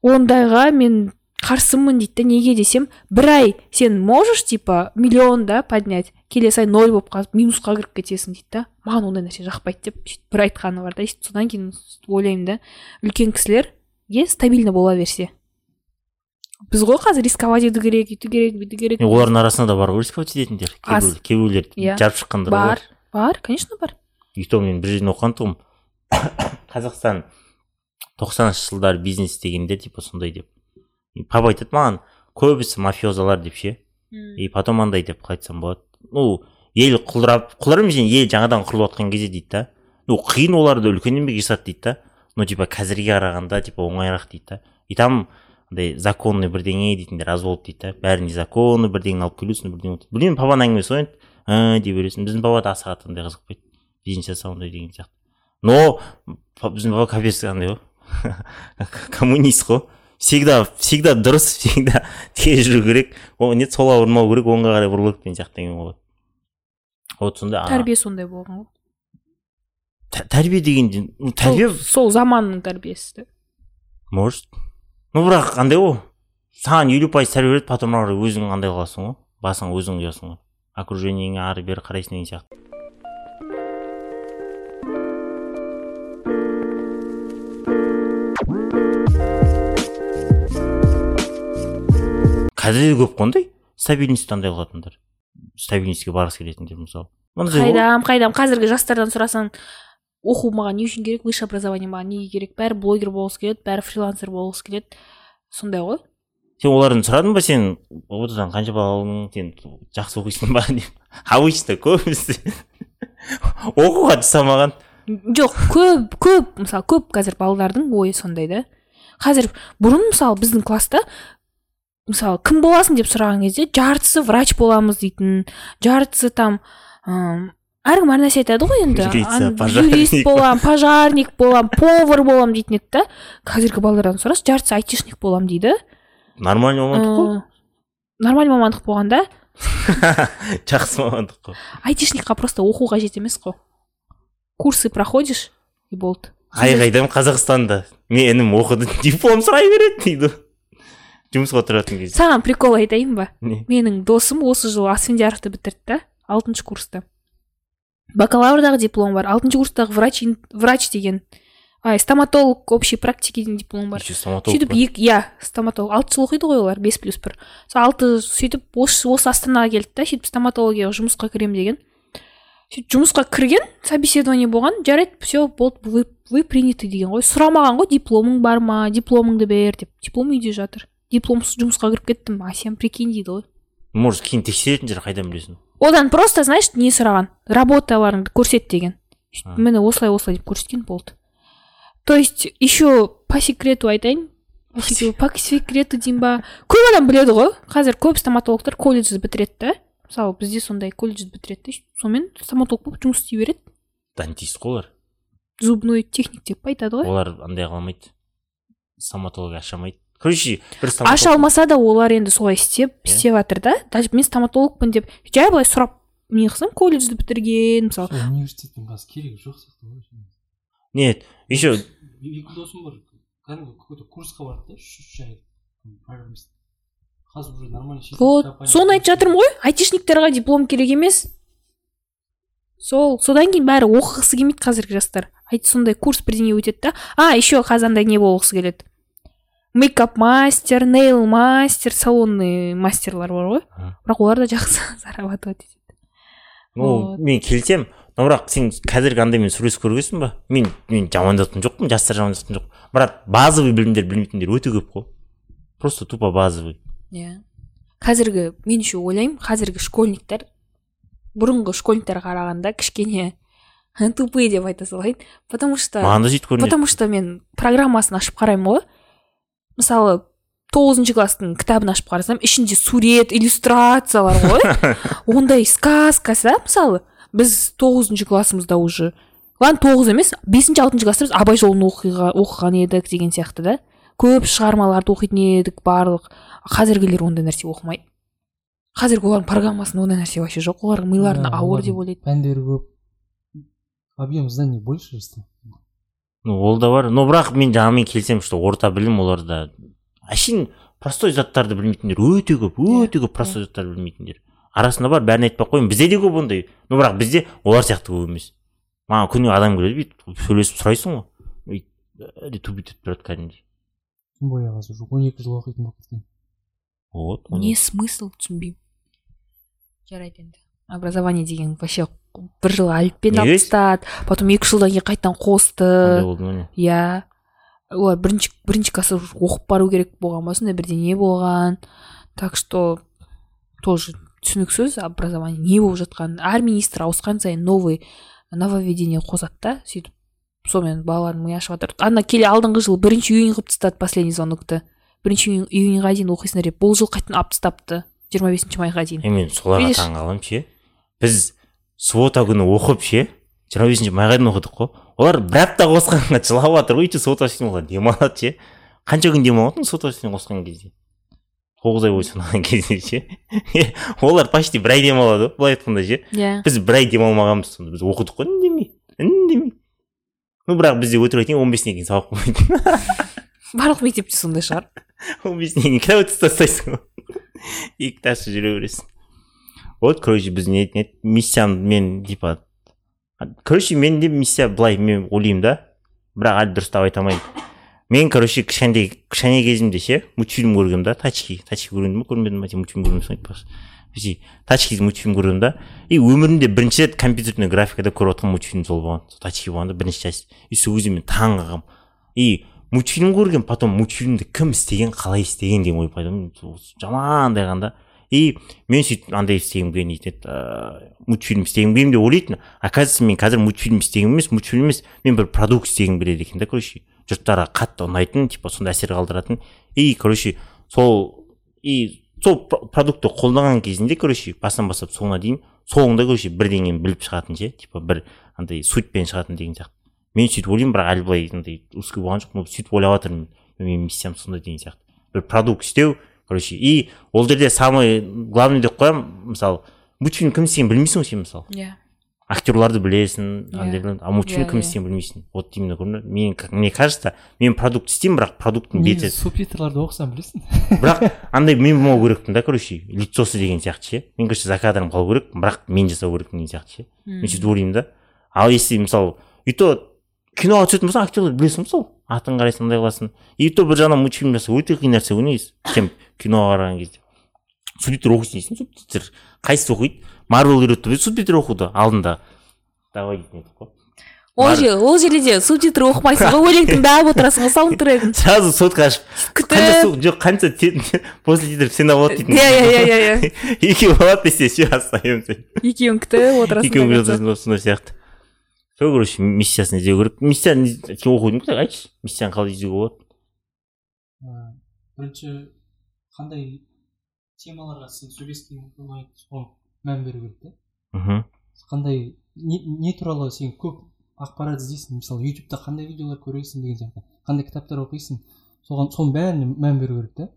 Ондайға мен қарсымын дейді да неге десем бір ай сен можешь типа миллион да поднять? Келесі ай ноль болып қалып минусқа кіріп кетесің дейді да. Маған ондай нәрсе жақпайды деп сөйтіп бір айтқаны бар да. Содан кейін ойлаймын да үлкен кісілерге стабильно бола берсе. Біз ғой қазір рисковать ету керек үйту керек бүйту керек. Олардың арасында да бар ғой рисковать ететіндер кейбіреулер Иә. жарып шыққандар бар бар. конечно бар. И то мен бір жерден оқыған тұғым. (coughs) Қазақстан тоқсаныншы жылдары бизнес дегенде типа сондай деп. Папа айтады маған көбісі мафиозалар деп ше и потом андай деп қалай айтсам болады. Ну ел құлдырап құлдырап емес ел жаңадан құрылып жатқан кезде дейді да. Ну қиын оларды үлкен еңбек жасады дейді да. Но типа қазірге қарағанда типа оңайырақ дейді да. И там андай законный бірдеңе дейтіндер аз болды дейді да. Бәрі незаконно бірдеңе алып келесің бірдеңе білмеймін папаның әңгімесі ғой енді дей бересің біздің папа да аса қатты андай қызықпайды бизнес жасау ондай деген сияқты. Но біздің папа капец андай ғой. (laughs) Коммунист қой. Всегда всегда дұрыс (laughs) всегда тез жүру керек. О не солға бұрмау керек оңға қарай бұрылу керек деген сияқты әңгіме болады вот сондай а, тәрбие сондай болған ғой. Тә- тәрбие дегенде сол, тәрбие сол заманның тәрбиесі де. Может. Ну бірақ андай ғой. Саған елу пайыз тәрбие береді потом ары қарай өзің андай қыласың ғой. Басың өзің құясың ғой. Окружениеңе ары бері қарайсың деген сияқты. Қазір де көп қой ондай. Стабильностьті андай қылатындар стабильностьке барғысы келетіндер мысалы. Қайдам қайдам. Қазіргі жастардан сұрасаң оқу маған не үшін керек высшее образование маған неге керек? Бәрі блогер болғысы келеді бәрі фрилансер болғысы келеді. Сондай ғой. Сен олардан сұрадың ба? Сен ұбт дан қанша балл алдың? Сен жақсы оқисың ба? деп. Обычно көбісі. Оқуға түсе жоқ көп көп мысалы көп қазір балалардың ойы сондай да. Қазір бұрын мысалы біздің класста мысалы кім боласың деп сұраған кезде жартысы врач боламыз дейтін жартысы там м, әркім әр нәрсе айтады ғой енді. Юрист, Ан- пожарник. юрист болам пожарник болам повар болам дейтін еді да. Қазіргі балалардан сұраса жартысы айтишник болам дейді. Нормальный мамандық қой. Нормальный мамандық болғанда (laughs) жақсы мамандық қой. Айтишникқа просто оқу қажет емес қой. Курсы проходишь и болды. Айғайдам қазақстанда. Менің інім оқыды диплом сұрай береді дейді. Жұмысқа тұратын кезде. Саған прикол айтайын ба? Не? Менің досым осы жылы асфендияровты бітірді да алтыншы курсты. Бакалаврдағы диплом бар алтыншы курстағы врач врач деген. Ай стоматолог общей практики деген диплом бар. Еще стоматолог сөйтіп екі иә стоматолог. Алты жыл оқиды ғой олар бес плюс бір. Сол алты сөйтіп осы осы астанаға келді да сөйтіп стоматологияға жұмысқа кіремін деген. Сөйтіп жұмысқа кірген собеседование болған жарайды все болды вы, вы приняты деген ғой. Сұрамаған ғой дипломың бар ма дипломыңды бер деп. Диплом үйде жатыр. Дипломсыз жұмысқа кіріп кеттім. А сен прикинь дейді ғой. Может кейін тексеретін шығар қайдан білесің? Одан просто знаешь не сұраған. Работаларыңды көрсет деген. Міне осылай осылай деп көрсеткен болды. То есть еще по секрету айтайын. По секрету- по секрету. дейін ба көп адам біледі ғой. Қазір көп стоматологтар колледжді бітіреді да. Мысалы бізде сондай колледжді бітіреді сонымен стоматолог болып жұмыс істей береді. Дантист қой олар. Зубной техник деп айтады ғой. Олар андай қыла алмайды. Стоматолог аша алмайды короче бір аша алмаса да олар енді солай істеп Иә. істеп жатыр да. Даже мен стоматологпын деп жай былай сұрап не қылсам колледжді бітірген мысалы. Университеттің қазір керегі жоқ сияқты ғой нет еще екі досым бар. Кәдімгі какой то курсқа барды да үш үш ай программист. Қазір уже нормально вот соны айтып жатырмын ғой. айтишниктерға диплом керек емес. Сол содан кейін бәрі оқығысы келмейді қазіргі жастар. Айт сондай курс бірдеңе өтеді да. А еще қазір андай не болғысы келеді? Мейкап мастер нейл мастер салонный мастерлар бар ғой бірақ олар да жақсы (laughs) зарабатывать етеді. Ну мен келісемін но бірақ сен қазіргі андаймен сөйлесіп көргенсің ба? Мен мен жамандатқан жоқпын жастар жамандатқан жоқ бірақ базовый білімдер білмейтіндер өте көп қой. Просто тупо базовый. Иә. Қазіргі мен еще ойлаймын қазіргі школьниктер бұрынғы школьниктарға қарағанда кішкене (laughs) тупые деп айта салайын. Потому что маған да сөйтіп көрінеді. потому что мен программасын ашып қараймын ғой. Мысалы тоғызыншы класстың кітабын ашып қарасам ішінде сурет иллюстрациялар ғой. (laughs) Ондай сказкасы да мысалы? Біз тоғызыншы классымызда уже ладно тоғыз емес бесінші алтыншы класста біз абай жолын оқиға оқыған едік деген сияқты да. Көп шығармаларды оқитын едік барлық. Қазіргілер ондай нәрсе оқымайды қазіргі олардың программасында ондай нәрсе вообще жоқ. Олардың миларына ауыр деп ойлайды. пәндері көп. Объем знаний больше ол да бар. Но бірақ мен жаңағымен келісемін что орта білім оларда әшейін простой заттарды білмейтіндер өте көп өте көп простой заттарды білмейтіндер. Арасында бар бәрін айтпай ақ қояйын бізде де көп ондай. Но бірақ бізде олар сияқты көп емес. Маған күніге адам келеді бүйтіп сөйлесіп сұрайсың ғой. Бүйтіп тупит етіп тұрады кәдімгідей тем более қазір уже он екі жыл оқитын болып кеткен вот не смысл түсінбеймін жарайды енді. Образование деген вообще бір жыл әліппені алып тастады потом екі жылдан кейін қайтадан қосты. Иә. Олар бірінші бірінші класста оқып бару керек болған ба? Сондай бірдеңе болған. Так что тоже түсініксіз образование не болып жатқанын әр министр ауысқан сайын новый нововведение қосады да сөйтіп. Сонымен балалардың миы ашып жатыр ана келе алдыңғы жылы бірінші июнь қылып тастады последний звонокты. Бірінші июнь- июньға дейін оқисыңдар деп. Бұл жыл қайтадан алып тастапты. Жиырма бесінші майға дейін. Мен соларға Видишь? таң қаламын ше? Біз свота күні оқып ше жиырма бесінші майға дейін оқыдық қой олар бір апта қосқанға жылап жатыр ғой өйтіп свота істейін олар демалады ше қанша күн демалатын свота істейін қосқан кезде тоғыз ай бойы санаған кезде ше олар почти бір ай демалады ғой былай айтқанда ше иә біз бір ай демалмағанбыз сонда біз оқыдық қой үндемей үндемей ну бірақ бізде өтірік айтайын он бесінен кейін сабақ болмайды (laughs) барлық мектепте сондай шығар он бесінен (laughs) кейін кітап тастайсың ғой и кітапсыз жүре бересің вот короче біз не миссиям мен типа короче мен де миссия былай мен ойлаймын да. Бірақ әлі дұрыстап айта алмаймын. Мен короче кішкентай кішкене кезімде ше мультфильм көргенмін да тачки тачки көргенмін. Ба көрмедім ба мультфильм көргенмін айтпақшы вообще тачки мультфильм көргенмін да. И өмірімде бірінші рет компьютерный графикада көріп жатқан мультфильм сол болған. Сол тачки болған да бірінші часть. И сол кезде мен таң қалғанмын и мультфильм көрген потом мультфильмді кім істеген қалай істеген деген ой пайда жаман да. И мен сөйтіп андай істегім келген нетін еді ыыы, мультфильм істегім келемін деп ойлайтын оказывается мен қазір мультфильм істегім емес мультфильм емес мен бір продукт істегім келеді екен да короче. Жұрттарға қатты ұнайтын типа сондай әсер қалдыратын. И короче сол и сол про- продуктты қолданған кезінде короче басынан бастап соңына дейін соңында короче бірдеңені біліп шығатын ше типа бір андай сутьпен шығатын деген сияқты. Мен сөйтіп ойлаймын бірақ әлі былай андай узкий болған жоқ но сөйтіп ойлап жатырмын менің миссиям сондай деген сияқты. Бір продукт істеу короче и ол жерде самый главный деп қоямын мысалы мультфильм кім істегенін білмейсің ғой сен мысалы. Иә. Актерларды білесің Иә. андайларды, а мультфильм Иә, кім иә. істегенін білмейсің. Вот именно көрдің бе? мен как мне кажется мен продукт істеймін бірақ продукттың беті субтитрларды оқысам білесің? Бірақ (laughs) андай мен болмау керекпін да короче. Лицосы деген сияқты ше. Мен короче за кадром қалу керекпін бірақ мен жасау керекпін деген сияқты ше. Мен сөйтіп ойлаймын да. Ал если мысалы и то киноға түсетін болсаң актерлерді білесің ғой мысалы. Атын қарайсың андай қыласың. И то бір жағынан мультфильм жасау өте қиын нәрсе ғой негізі. Чем киноға қараған кезде субтитр оқисың дейсің субтитр қайсысы оқиды марвел үйретті субтитр оқуды алдында давай дейтін едік қой ол жер ол жерде де субтитр оқымайсың ғой өлең тыңдап отырасың ғой саундтрегін сразу сотка ашып күтіп жоқ қанша после титров сцена болады дейтін иә иә иә иә иә екеуі болады десе все оставим екеуін күтіп отырасың деген сияқты. жазатын сондай сияқты сол короче миссиясын іздеу керек миссияны сен оқудың айтшы миссияны қалай іздеуге болады бірінші қандай темаларға сен сөйлескің ұнайды соған мән беру керек та мхм. Қандай не, не туралы сен көп ақпарат іздейсің мысалы ютубта қандай видеолар көресің деген сияқты қандай кітаптар оқисың соған соның бәріне мән беру керек та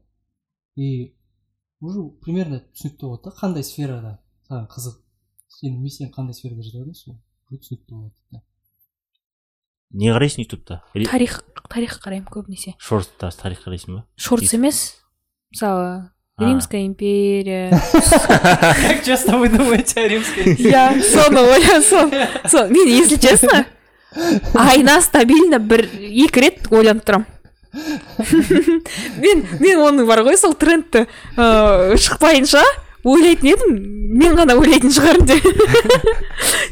и уже примерно түсінікті болады да қандай сферада саған қызық. Сенің миссияң қандай сферада жатады сол уже түсінікті болады да. Не қарайсың ютубта? Тарих тарих қараймын көбінесе. Шорттта тарих қарайсың ба? Шортс емес. Мысалы римская империя (laughs) как часто вы думаете о римской иә соны ойлансам сол мен если честно айына стабильно бір екі рет ойланып тұрамын мен мен оның бар ғой сол трендті ыыы шықпайынша ойлайтын едім мен ғана ойлайтын шығармын деп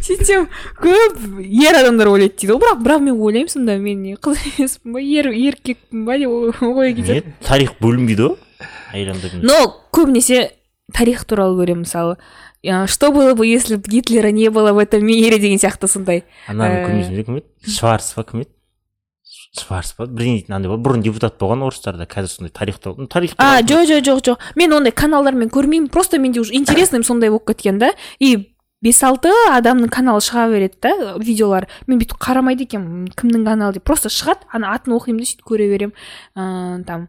сөйтсем көп ер адамдар ойлайды дейді ғой бірақ бірақ мен ойлаймын сонда мен не қыз емеспін ба ер еркекпін ба деп ой кетеді тарих бөлінбейді ғой адамдар но көбінесе тарих туралы көремін мысалы. Что было бы если бы гитлера не было в этом мире деген сияқты сондай. Ананы Э, көрмейсің бе кім еді? Шварц па кім еді? Шварц па? Бірдеңе дейтін андай бұрын депутат болған орыстарда қазір сондай тарих туралы. Ну, тарих а жоқ жоқ жоқ жоқ. Мен ондай каналдармен көрмеймін. Просто менде уже интересный (coughs) сондай болып кеткен да. И бес алты адамның каналы шыға береді да видеолар. Мен бүйтіп қарамайды екенмін кімнің каналы деп. Просто шығады ана атын оқимын да сөйтіп көре беремін. Ыыы там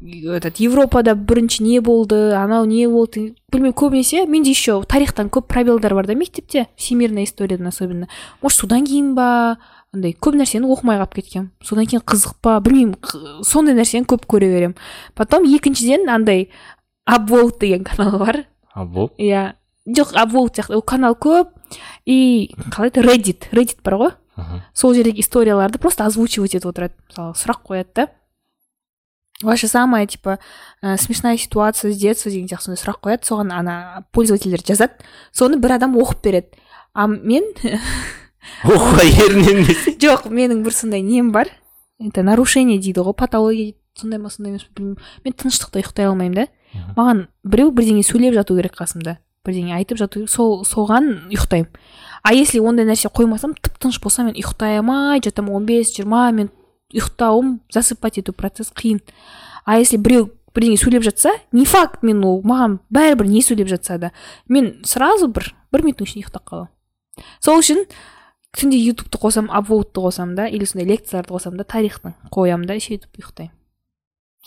этот европада бірінші не болды анау не болды білмеймін көбінесе менде еще тарихтан көп пробелдар бар да мектепте всемирная историядан особенно. Может содан кейін ба андай көп нәрсені оқымай қалып кеткенмін. Содан кейін қызық па білмеймін сондай нәрсені көп көре беремін. Потом екіншіден андай апволд деген канал бар. А болды иә. Жоқ апволд сияқты. Ол канал көп. И қалай еді? Reddit. Reddit бар ғой. Сол жердегі историяларды просто озвучивать етіп отырады. Мысалы сұрақ қояды да. Ваша самая типа ә, смешная ситуация с детства деген сияқты сондай сұрақ қояды соған ана пользовательдер жазады соны бір адам оқып береді а мен (laughs) оқуға ерінемін десе жоқ менің бір сондай нем бар. Это нарушение дейді ғой патология дейді. Сондай ма сондай емес білмеймін. Мен тыныштықта ұйықтай алмаймын да. Маған біреу бірдеңе сөйлеп жату керек қасымда. Бірдеңе айтып жату керек. Сол соған ұйықтаймын. А если ондай нәрсе қоймасам тып тыныш болса мен ұйықтай алмай жатамын он бес жиырма минут ұйықтауым засыпать ету процесс қиын. А если біреу бірдеңе сөйлеп жатса не факт мен ол маған бәрібір не сөйлеп жатса да мен сразу бір бір минуттың ішінде ұйықтап қаламын. Сол үшін түнде ютубты қосамын апвоудты қосамын да или сондай лекцияларды қосамын да тарихтың қоямын да сөйтіп ұйықтаймын.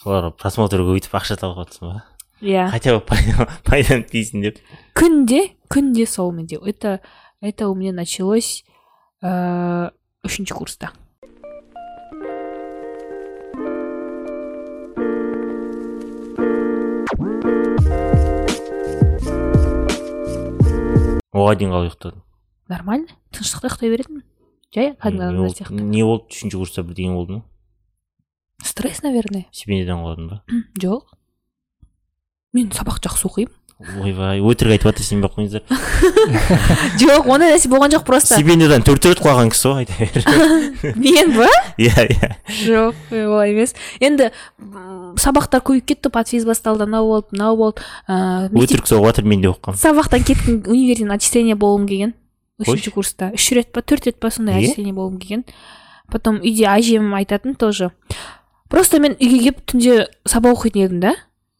Соларға просмотр көбейтіп ақша тауып жатрсың ба? Иә. Хотя бы пайда- (laughs) пайданы тисін деп. Күнде күнде сол менде. Это это у меня началось ыыы үшінші курста. Оған дейін қалай ұйықтадың нормально. Тыныштықта ұйықтай беретінмін жай кәдімгі адамдар сияқты. не болды? Үшінші курста бірдеңе болды ма? Стресс наверное. Стипендиядан қалдың ба? Жоқ. Мен сабақ жақсы оқимын. Ойбай өтірік айтып жатыр сенбей ақ қойыңыздар. (laughs) Жоқ ондай нәрсе болған жоқ просто. Стипендиядан төрт рет құлаған кісі ғой айта бер. (laughs) Мен ба иә иә. Жоқ олай емес. Енді сабақтар көбейіп кетті подфиз басталды анау болды мынау болды. Ыыы мектеп өтірік соғып жатыр мен де оқығанмын сабақтан кеттім универден отчисление болғым келген. Үшінші курста. Үш рет па төрт рет па сондай отчисление болғым келген. Потом үйде әжем айтатын тоже. Просто мен үйге келіп түнде сабақ оқитын едім да.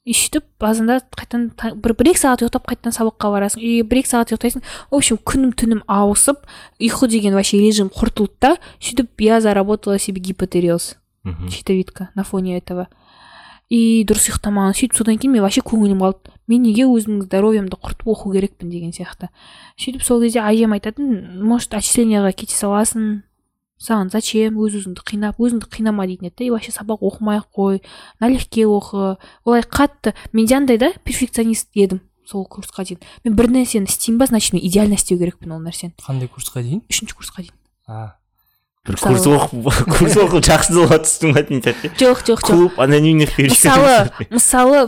И сөйтіп базында қайтадан та- бір бір екі сағат ұйықтап қайтадан сабаққа барасың. И бір екі сағат ұйықтайсың. В общем күнім түнім ауысып ұйқы деген вообще режим құртылды да сөйтіп я заработала себе гипотереоз мхм. щитовидка на фоне этого. И дұрыс ұйықтамаған сөйтіп содан кейін мен вообще көңілім қалды. Мен неге өзімнің здоровьемді құртып оқу керекпін деген сияқты. Сөйтіп сол кезде әжем айтатын может отчисленияға кете саласың? Саған зачем? Өз өзіңді қинап өзіңді қинама дейтін еді да и вообще сабақ оқымай ақ қой налегке оқы. Олай қатты. Менде андай да перфекционист едім сол курсқа дейін. Мен бір нәрсені істеймін ба значит мен идеально істеу керекпін ол нәрсені. Қандай курсқа дейін? Үшінші курсқа дейін. А. Бір курс оқып курс оқып жақсы жолға түстің ба дейтін сияқты жоқ жоқ жоқ. Клуб анонимных мысалы мысалы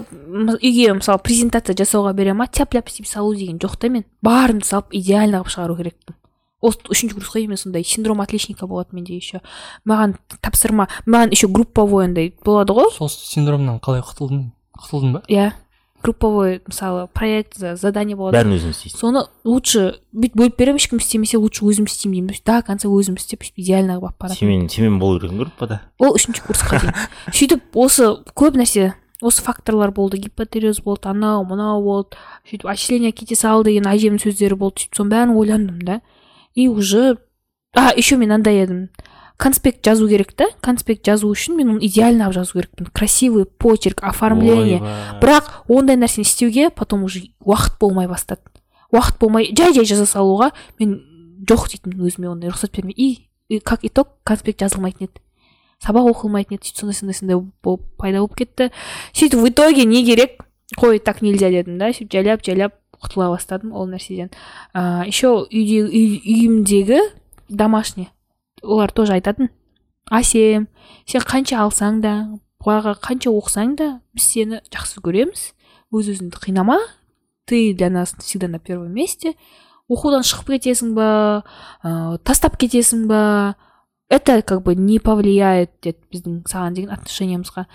үйге мысалы презентация жасауға бере ма? Тяп ляп істеп салу деген жоқ та мен. Барымды салып идеально қылып шығару керекпін. Осы үшінші курсқа дейін мен сондай синдром отличника болады менде еще маған тапсырма маған еще групповой андай болады ғой. Сол синдромнан қалай құтылдың құтылдың ба? Иә. Групповой мысалы проект за- задание болады. Бәрін өзің істейсің соны лучше бүйтіп бөліп беремін ешкім істемесе лучше өзім істеймін деймін. До конца өзім істеп сөйтіп идеально қылып алып баратынмын. Сенімен сенімен болу керек группада. Ол үшінші курсқа дейін. (laughs) Сөйтіп осы көп нәрсе осы факторлар болды. Гипотереоз болды анау мынау болды. Сөйтіп отчисление кете сал деген әжемнің сөздері болды. Сөйтіп соның бәрін ойландым да. И уже а еще мен андай едім конспект жазу керек та. Конспект жазу үшін мен оны идеально алып жазу керекпін. Красивый почерк оформление. бірақ ондай нәрсені істеуге потом уже уақыт болмай бастады. Уақыт болмай жай жай жаза салуға мен жоқ дейтінмін өзіме ондай рұқсат бермей. И, и как итог конспект жазылмайтын еді. Сабақ оқылмайтын еді сөйтіп сондай сондай сондай болып пайда болып кетті. Сөйтіп в итоге не керек? Қой так нельзя дедім да. Сөйтіп жайлап жайлап құтыла бастадым ол нәрседен. А, еще үйде үй, үйімдегі домашний олар тоже айтатын. Асем сен қанша алсаң да баға қанша оқысаң да біз сені жақсы көреміз. Өз өзіңді қинама. Ты для нас всегда на первом месте. Оқудан шығып кетесің ба? Ә, тастап кетесің ба? Это как бы не повлияет деді біздің саған деген отношениямызға.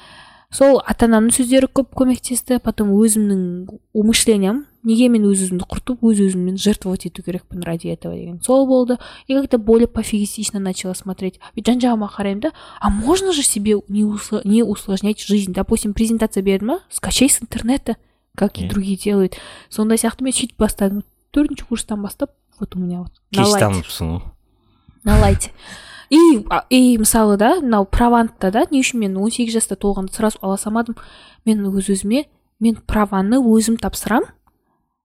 Сол ата анамның сөздері көп көмектесті потом өзімнің умышлением неге мен өз өзімді құртып өз өзіммен жертвовать ету керекпін ради этого деген. Сол болды. И как то более пофигистично начала смотреть. Ведь жан жағыма қараймын да а можно же себе не, усл- не усложнять жизнь? Допустим презентация берді ма скачай с интернета как и другие делают. Сондай сияқты мен сөйтіп бастадым төртінші курстан бастап вот у меня вот кеш танысыпсың ғой на лайте. И и мысалы да мынау правантта да не үшін мен 18 жаста толғанда сразу ала салмадым. Мен өз өзіме мен праваны өзім тапсырам.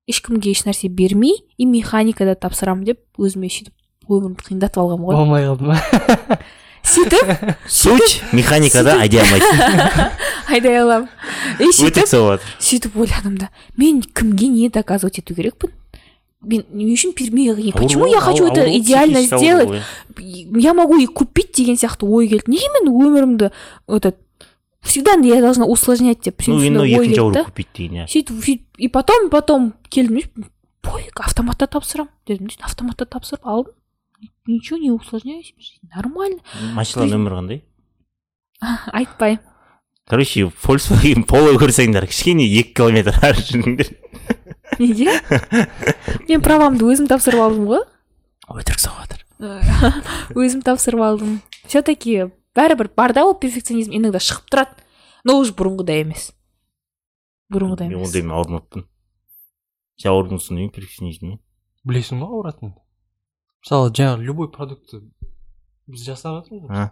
Ешкімге еш нәрсе бермей и механикада тапсырамын деп өзіме сөйтіп өмірімді қиындатып алғанмын ғой. Болмай қалды ма? Сөйтіп суть механикада айдай алмайтын (laughs) айдай аламын. И сөйтіп сөйтіп ойладым да мен кімге не доказывать ету керекпін? Мен не үшін мен- почему я хочу это идеально сделать? я могу и купить деген сияқты ой келді. Неге мен өмірімді этот всегда я должна усложнять деп ну енді екінші ауру купить деген иә сөйтіп сөйтіп и потом потом келдім пофиг автоматта тапсырамын дедім автоматта тапсырып алдым ничего не усложняю нормально машинаның нөмірі қандай айтпаймын короче volkswagen поло көрсеңдер кішкене екі километр. (laughs) Ары жүріңдер неге мен правамды өзім тапсырып алдым ғой өтірік соғыватыр өзім (laughs) тапсырып алдым все таки бәрібір бар да ол перфекционизм иногда шығып тұрады. Но уже бұрынғыдай емес. Бұрынғыдай мен емес. ондаймен ауырмаппын сен ауырдыңсың деймін перфекционизммен білесің ба ауыратыныңды мысалы жаңағы любой продуктты біз жасап жатырмыз ғой. А?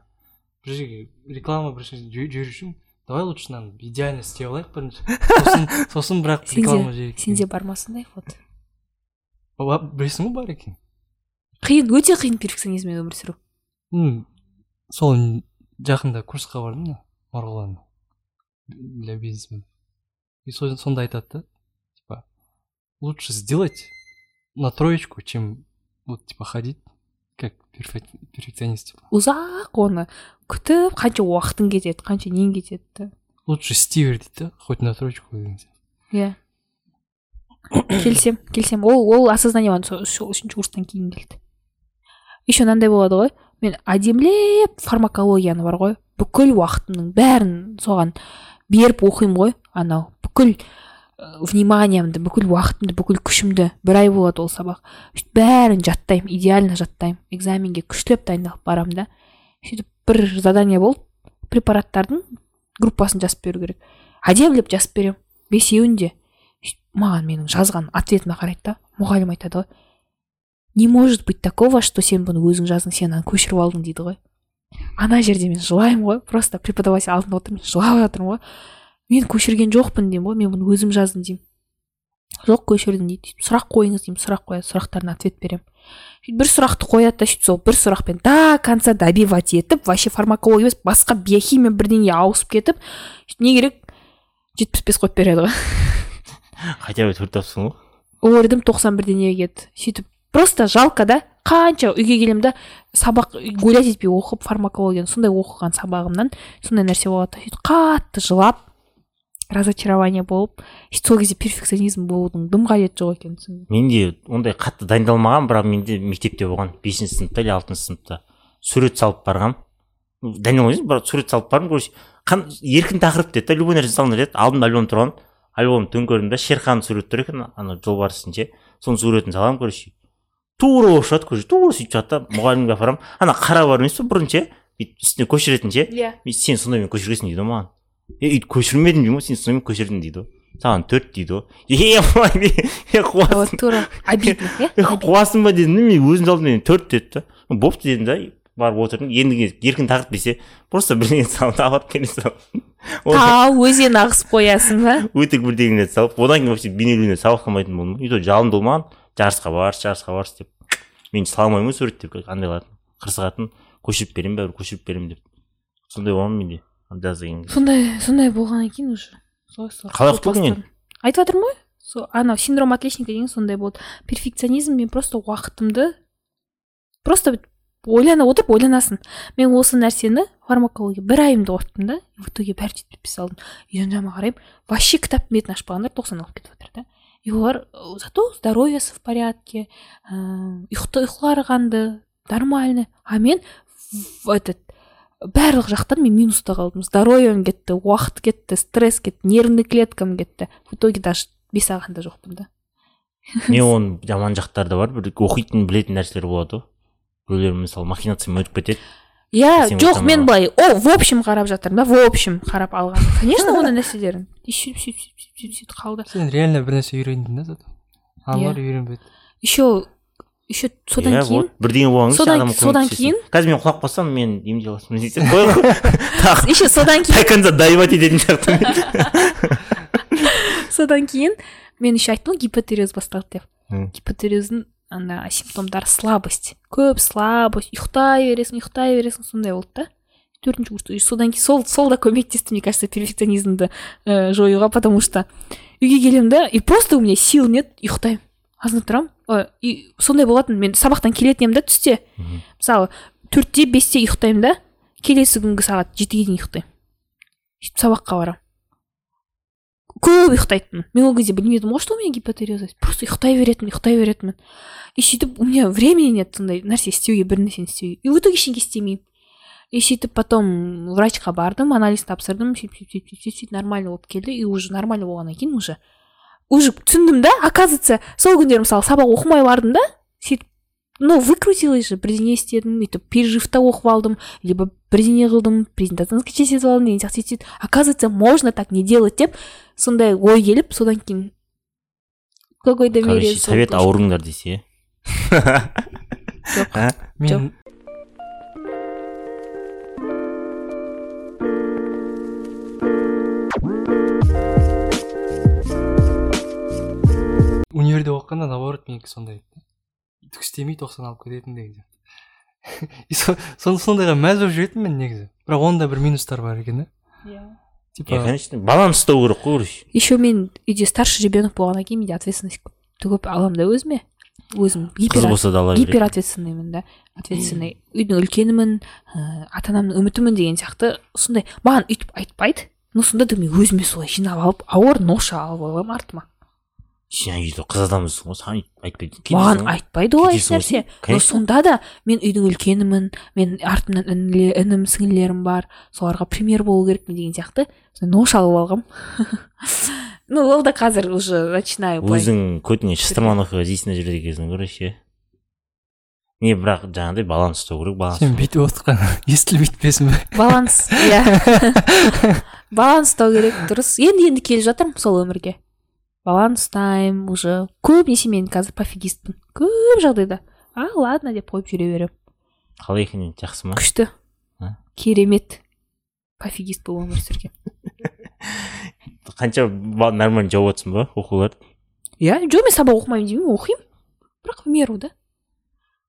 Бір жерге реклама бір жерге жіберу үшін давай лучше мынаны идеально істеп алайық бірінші. Сосын (laughs) сосын бірақ реклама сенде жіберейік сенде бар ма сондай вот Ба- білесің ба бар екен. Қиын өте қиын перфекционизммен өмір сүру. Сол жақында курсқа бардым да марғұлан для бизнесмен и со- сонда айтады да типа лучше сделать на троечку чем вот типа ходить как перфе- перфекционист типа ұзақ оны. Күтіп қанша уақытың кетеді қанша нең кетеді да. Лучше істей бер дейді да хоть на троечку деген сияқты иә. Келсем келсем. Ол ол осознание маған үшінші курстан кейін келді. Еще мынандай болады ғой. Мен әдемілеп фармакологияны бар ғой. Бүкіл уақытымның бәрін соған беріп оқимын ғой. Анау бүкіл вниманиемді бүкіл уақытымды бүкіл күшімді бір ай болады ол сабақ. Сөйтіп бәрін жаттаймын идеально жаттаймын. Экзаменге күштеп дайындалып барамын да. Сөйтіп бір задание болды препараттардың группасын жазып беру керек. Әдемілеп жазып беремін. Бесеуін де. Маған менің жазған ответіме қарайды да. Мұғалім айтады ғой не может быть такого что сен бұны өзің жаздың сен аны көшіріп алдың дейді ғой ана жерде мен жылаймын ғой просто преподаватель алдында отырмын жылап жатырмын ғой мен көшірген жоқпын деймін ғой мен бұны өзім жаздым деймін жоқ көшірдім дейді сұрақ қойыңыз деймін сұрақ қояды сұрақтарына ответ беремін сөйтіп бір сұрақты қояды да сөйтіп сол бір сұрақпен до конца добивать етіп вообще фармакология емес басқа биохимия бірдеңеге ауысып кетіп сөйтіп не керек? Жетпіс бес қойып береді ғой. Хотя бы төрт тапсың ғой. Ордым тоқсан бірдеңеге келді сөйтіп просто жалко да? Қанша үйге келемін да сабақ гулять етпей оқып фармакологияны сондай оқыған сабағымнан сондай нәрсе болады. Сөйтіп қатты жылап разочарование болып сөйтіп сол кезде перфекционизм болудың дым қажеті жоқ екенін түсіндім. Менде ондай қатты дайындалмаған бірақ менде мектепте болған бесінші сыныпта или алтыншы сыныпта сурет салып дайындалмаған емес бірақ сурет салып бардым короче еркін тақырып деді да любой нәрсе салыңдар деді. Алдымда альбом тұрған альбомды төңкердім да шерхан сурет тұр екен ана жолбарыстың ше. Соның суретін саламын короче. Тура болып шығады короче тура сөйтіп шығады да мұғалімге апарамын ана қара бар емес пе бұрын ше бүйтіп үстіне көшіретін ше иә «Ей, сен сондаймен көшіресің дейді ғой маған е өйтіп көшірмедім деймін ғой сен сондаймен көшірдің дейді ғой саған төрт дейді ғой е е қуасың тура обидно иә қуасың ба дедім да мен өзімді алдым төрт деді да бопты дедім да барып отырдым енді еркін тақырып десе просто бірдеңе салып алып келе салып тау өзен ағысып қоясың ба өтірік бірдеңелерді салып одан кейін вообще бейнеленуге сабақ қылмайтын болдым и то жалынды болмаған жарысқа баршы жарысқа баршы деп. Мен сала алмаймын ғой сурет деп андайлардың қырсығатын көшіріп беремін бәрібір көшіріп беремін деп. Сондай болған менде? Жаз деген сондай сондай болғаннан кейін уже. Қалай құтылдың енді? айтып жатырмын ғой. Сол анау синдром отличника деген сондай болды. Перфекционизм мен просто уақытымды просто ойлана отырып ойланасың. Мен осы нәрсені фармакология бір айымды оқыттым да в итоге бәрі жетпіс бес алдым. И жан жағыма қараймын вообще кітаптың бетін ашпағандар тоқсан алып кетіп жатыр да. Олар э, зато здоровьесі в порядке ыыы ұйқы ұйқылары қанды нормально а мен этот барлық жақтан мен минуста қалдым здоровьем кетті уақыт кетті стресс кетті нервный клеткам кетті. В итоге даже бес алған да жоқпын да. Мен оның жаман жақтары да бар бір оқитын білетін нәрселер болады ғой. Біреулер мысалы махинациямен өтіп кетеді. Иә жоқ мен былай о в общем қарап жатырмын да в общем қарап алған. (laughs) Конечно ондай нәрселерін и сөйтіп сөйтіп сөйтіп сөйтіп сөйтіп қалды. Сен реально бір нәрсе үйрендің да зато аналар Иә. үйренбеді. Еще еще содан иә кейін вот бірдеңе болған кезде содан- содан кейін- қазір мен құлап қалсам мен емдей аласың десе қой ғой (laughs) тағы еще содан кейін до конца доебать ететін сияқтымын (laughs) содан кейін мен еще айттым ғой гипотереоз басталды деп. Мм. Ана симптомдары слабость көп слабость ұйықтай бересің ұйықтай бересің сондай болды да. Төртінші курста содан кейін сол сол да көмектесті мне кажется перфекционизмді ә, жоюға потому что үйге келемін да и просто у меня сил нет ұйықтаймын азан тұрамын. Ой, и сондай болатын мен сабақтан келетін едім да түсте. Мысалы төртте бесте ұйықтаймын да келесі күнгі сағат жетіге дейін ұйықтаймын. Сөйтіп сабаққа барамын. Көп ұйықтайтынмын мен ол кезде білмедім ғой что у меня гипотереоз есть просто ұйықтай беретінмін ұйықтай беретінмін и сөйтіп у меня времени нет сондай нәрсе істеуге бір нәрсені істеуге и в итоге ештеңе істемеймін и сөйтіп потом врачқа бардым анализ тапсырдым сөйтіп сөйтіп сөйтіп сөйтіп нормально болып келді и уже нормально болғаннан кейін уже уже түсіндім да оказывается сол күндері мысалы сабақ оқымай бардым да сөйтіп ну выкрутилась же бірдеңе істедім өйтіп переживта оқып алдым либо бірдеңе қылдым презентацияны скетчетіп алдым деген сияқты сөйтіп оказывается можно так не делать деп сондай ой келіп содан кейін какой то мере короче совет ауырыңдар десе Жоқ. (laughs) А? мен универде оқығанда наоборот менікі сондай еді түк істемей тоқсан алып кететін (laughs) со- сондайға мәз болып жүретінмін мен негізі. Бірақ оның да бір минустары бар екен да. Иә. Типа конечно баланс ұстау керек қой короче еще мен үйде старший ребенок болғаннан кейін менде ответственность. Көп аламын да өзіме өзім гипер болса да ала береді гиперответственныймын да. Ответственный. Үйдің үлкенімін ыыы ата анамның үмітімін деген сияқты. Сондай маған өйтіп айтпайды но сонда да мен өзіме солай жинап алып ауыр ноша алып аламын артыма. Сен үйде қыз адамсың ғой саған айтпайды маған айтпайды ғой еш кетесің ғой нәрсе сен. но сонда да мен үйдің үлкенімін мен артымнан інім сіңлілерім бар. Соларға пример болу керекпін деген сияқты. Нош алып алғанмын (laughs) ну ол да қазір уже начинаю өзің көтіңе шытырман оқиға іздейсің да жүреді екенсің короче не бірақ жаңағыдай баланс ұстау керек баланс. Сен бүйтіп отырған (laughs) естілмейтпесін бе? Баланс иә. (laughs) Баланс ұстау керек дұрыс. Енді енді келе жатырмын сол өмірге. Баланс ұстаймын уже көбінесе мен қазір пофигистпін көп жағдайда а ладно деп қойып жүре беремін қалай екен енді жақсы ма? Күшті. А? керемет. Пофигист болып өмір сүрген. (laughs) Қанша нормально жауып жатрсың ба оқуларды иә жоқ мен сабақ оқымаймын деймін оқимын. Бірақ в меру да.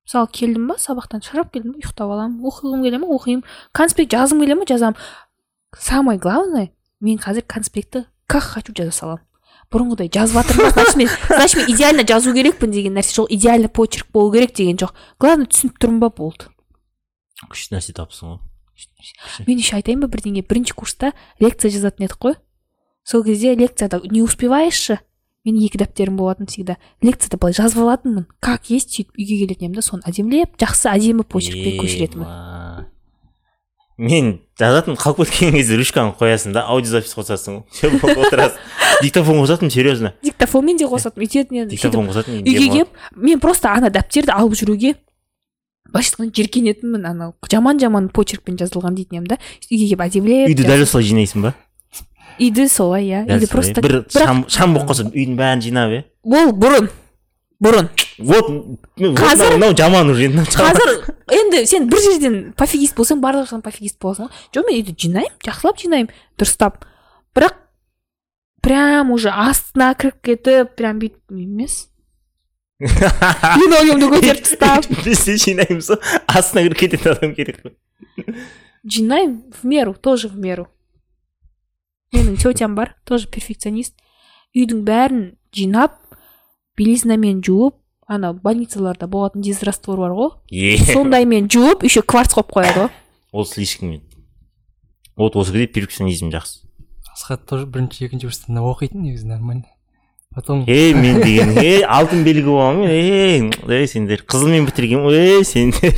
Мысалы келдім ба сабақтан шаршап келдім ба ұйықтап аламын оқығым келе ма оқимын. Конспект жазғым келе ма жазамын. Самое главное мен қазір конспектті как хочу жаза саламын бұрынғыдай жазып жатырмын значит мен значит мен идеально жазу керекпін деген нәрсе жоқ идеально почерк болу керек деген жоқ. Главное түсініп тұрмын ба болды. Күшті нәрсе тапсың ғой. Мен еще айтайын ба бірдеңе? Бірінші курста лекция жазатын едік қой. Сол кезде лекцияда не успеваешь же менің екі дәптерім болатын всегда. Лекцияда былай жазып алатынмын. Как есть сөйтіп үйге келетін едім да соны әдемілеп жақсы әдемі почеркпен көшіретінмін. Мен жазатын қалып кеткен кезде ручканы қоясың да аудиозапись қосасың. Все отырасың. Диктофон қосатынмын серьезно. Диктофонмен де қосатын өйтетін едім диктофон қосатын үйге келіп мен просто ана дәптерді алып жүруге былайша айтқанда жеркенетінмін анау. Жаман жаман почеркпен жазылған дейтін едім да. Үйге келіп әдемілеп үйді дәл осылай жинайсың ба? Үйді солай иә үйді просто бір шам болып қалса үйдің бәрін жинап иә. Ол бұрын бұрын. Вот Қазір- мынау- жаман уже қазір енді сен бір жерден пофигист болсаң барлық жақтан пофигист боласың ғой. Жоқ мен үйді жинаймын жақсылап жинаймын дұрыстап. Бірақ прям уже астына кіріп кетіп прям бүйтіп емес. (laughs) Линолеумды көтеріп тастап. Біз де жинаймыз ғой астына кіріп кететін адам керек қой. Жинаймын в меру тоже в меру. Менің тетям бар тоже перфекционист. Үйдің бәрін жинап белизнамен жуып ана больницаларда болатын дезраствор бар ғой. Е. Сондаймен жуып еще кварц қойып қояды ғой. Ол слишком вот осы кезде перфекционизм жақсы. Асхат тоже бірінші екінші курста оқитын негізі нормально. Потом ей мен (laughs) деген ей алтын белгі боламын ей ей сендер қызылмен бітіргенмін ей сендер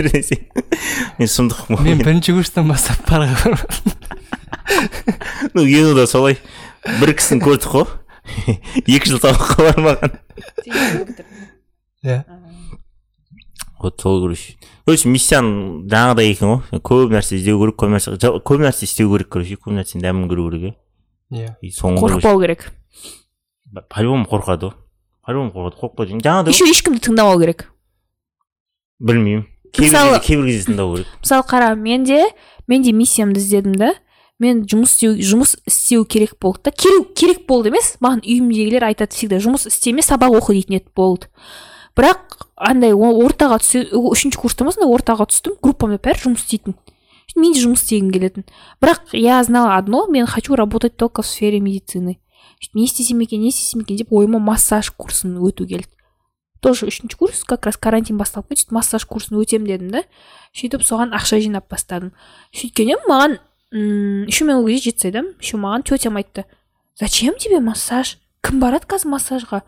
мен сұмдық мен бірінші курстан бастап бара (laughs) (laughs) ну кинода солай. Бір кісіні көрдік қой. (laughs) екі жыл сабаққа бармаған. Иә. Вот сол короче короче миссияң жаңағыдай екен ғой. Көп нәрсе іздеу керек көп нәрсе көп нәрсе істеу керек короче. Көп нәрсенің дәмін көру керек иә. Иә қорықпау керек. По любому қорқады ғой. По любому қорқады қорықпайды. Жаңағыдай еще ешкімді тыңдамау керек. Білмеймін. Кейбір Мысалы- кезде кейбір кезде тыңдау керек. Мысалы қара мен де мен де миссиямды іздедім да. Мен жұмыс істеу жұмыс істеу керек болды да. Керек, керек болды емес маған үйімдегілер айтады всегда жұмыс істеме сабақ оқы дейтін еді болды. Бірақ андай ортаға түсе үшінші курста ма сондай ортаға түстім группамда бәрі жұмыс істейтін. Мен де жұмыс істегім келетін. Бірақ я знала одно мен хочу работать только в сфере медицины. Не істесем екен не істесем екен деп ойыма массаж курсын өту келді. Тоже үшінші курс как раз карантин басталып кетті массаж курсын өтемін дедім да. Сөйтіп соған ақша жинап бастадым. Сөйткеннен маған м еще мен ол кезде жетісайдамын еще маған тетям айтты. Зачем тебе массаж? Кім барады қазір массажға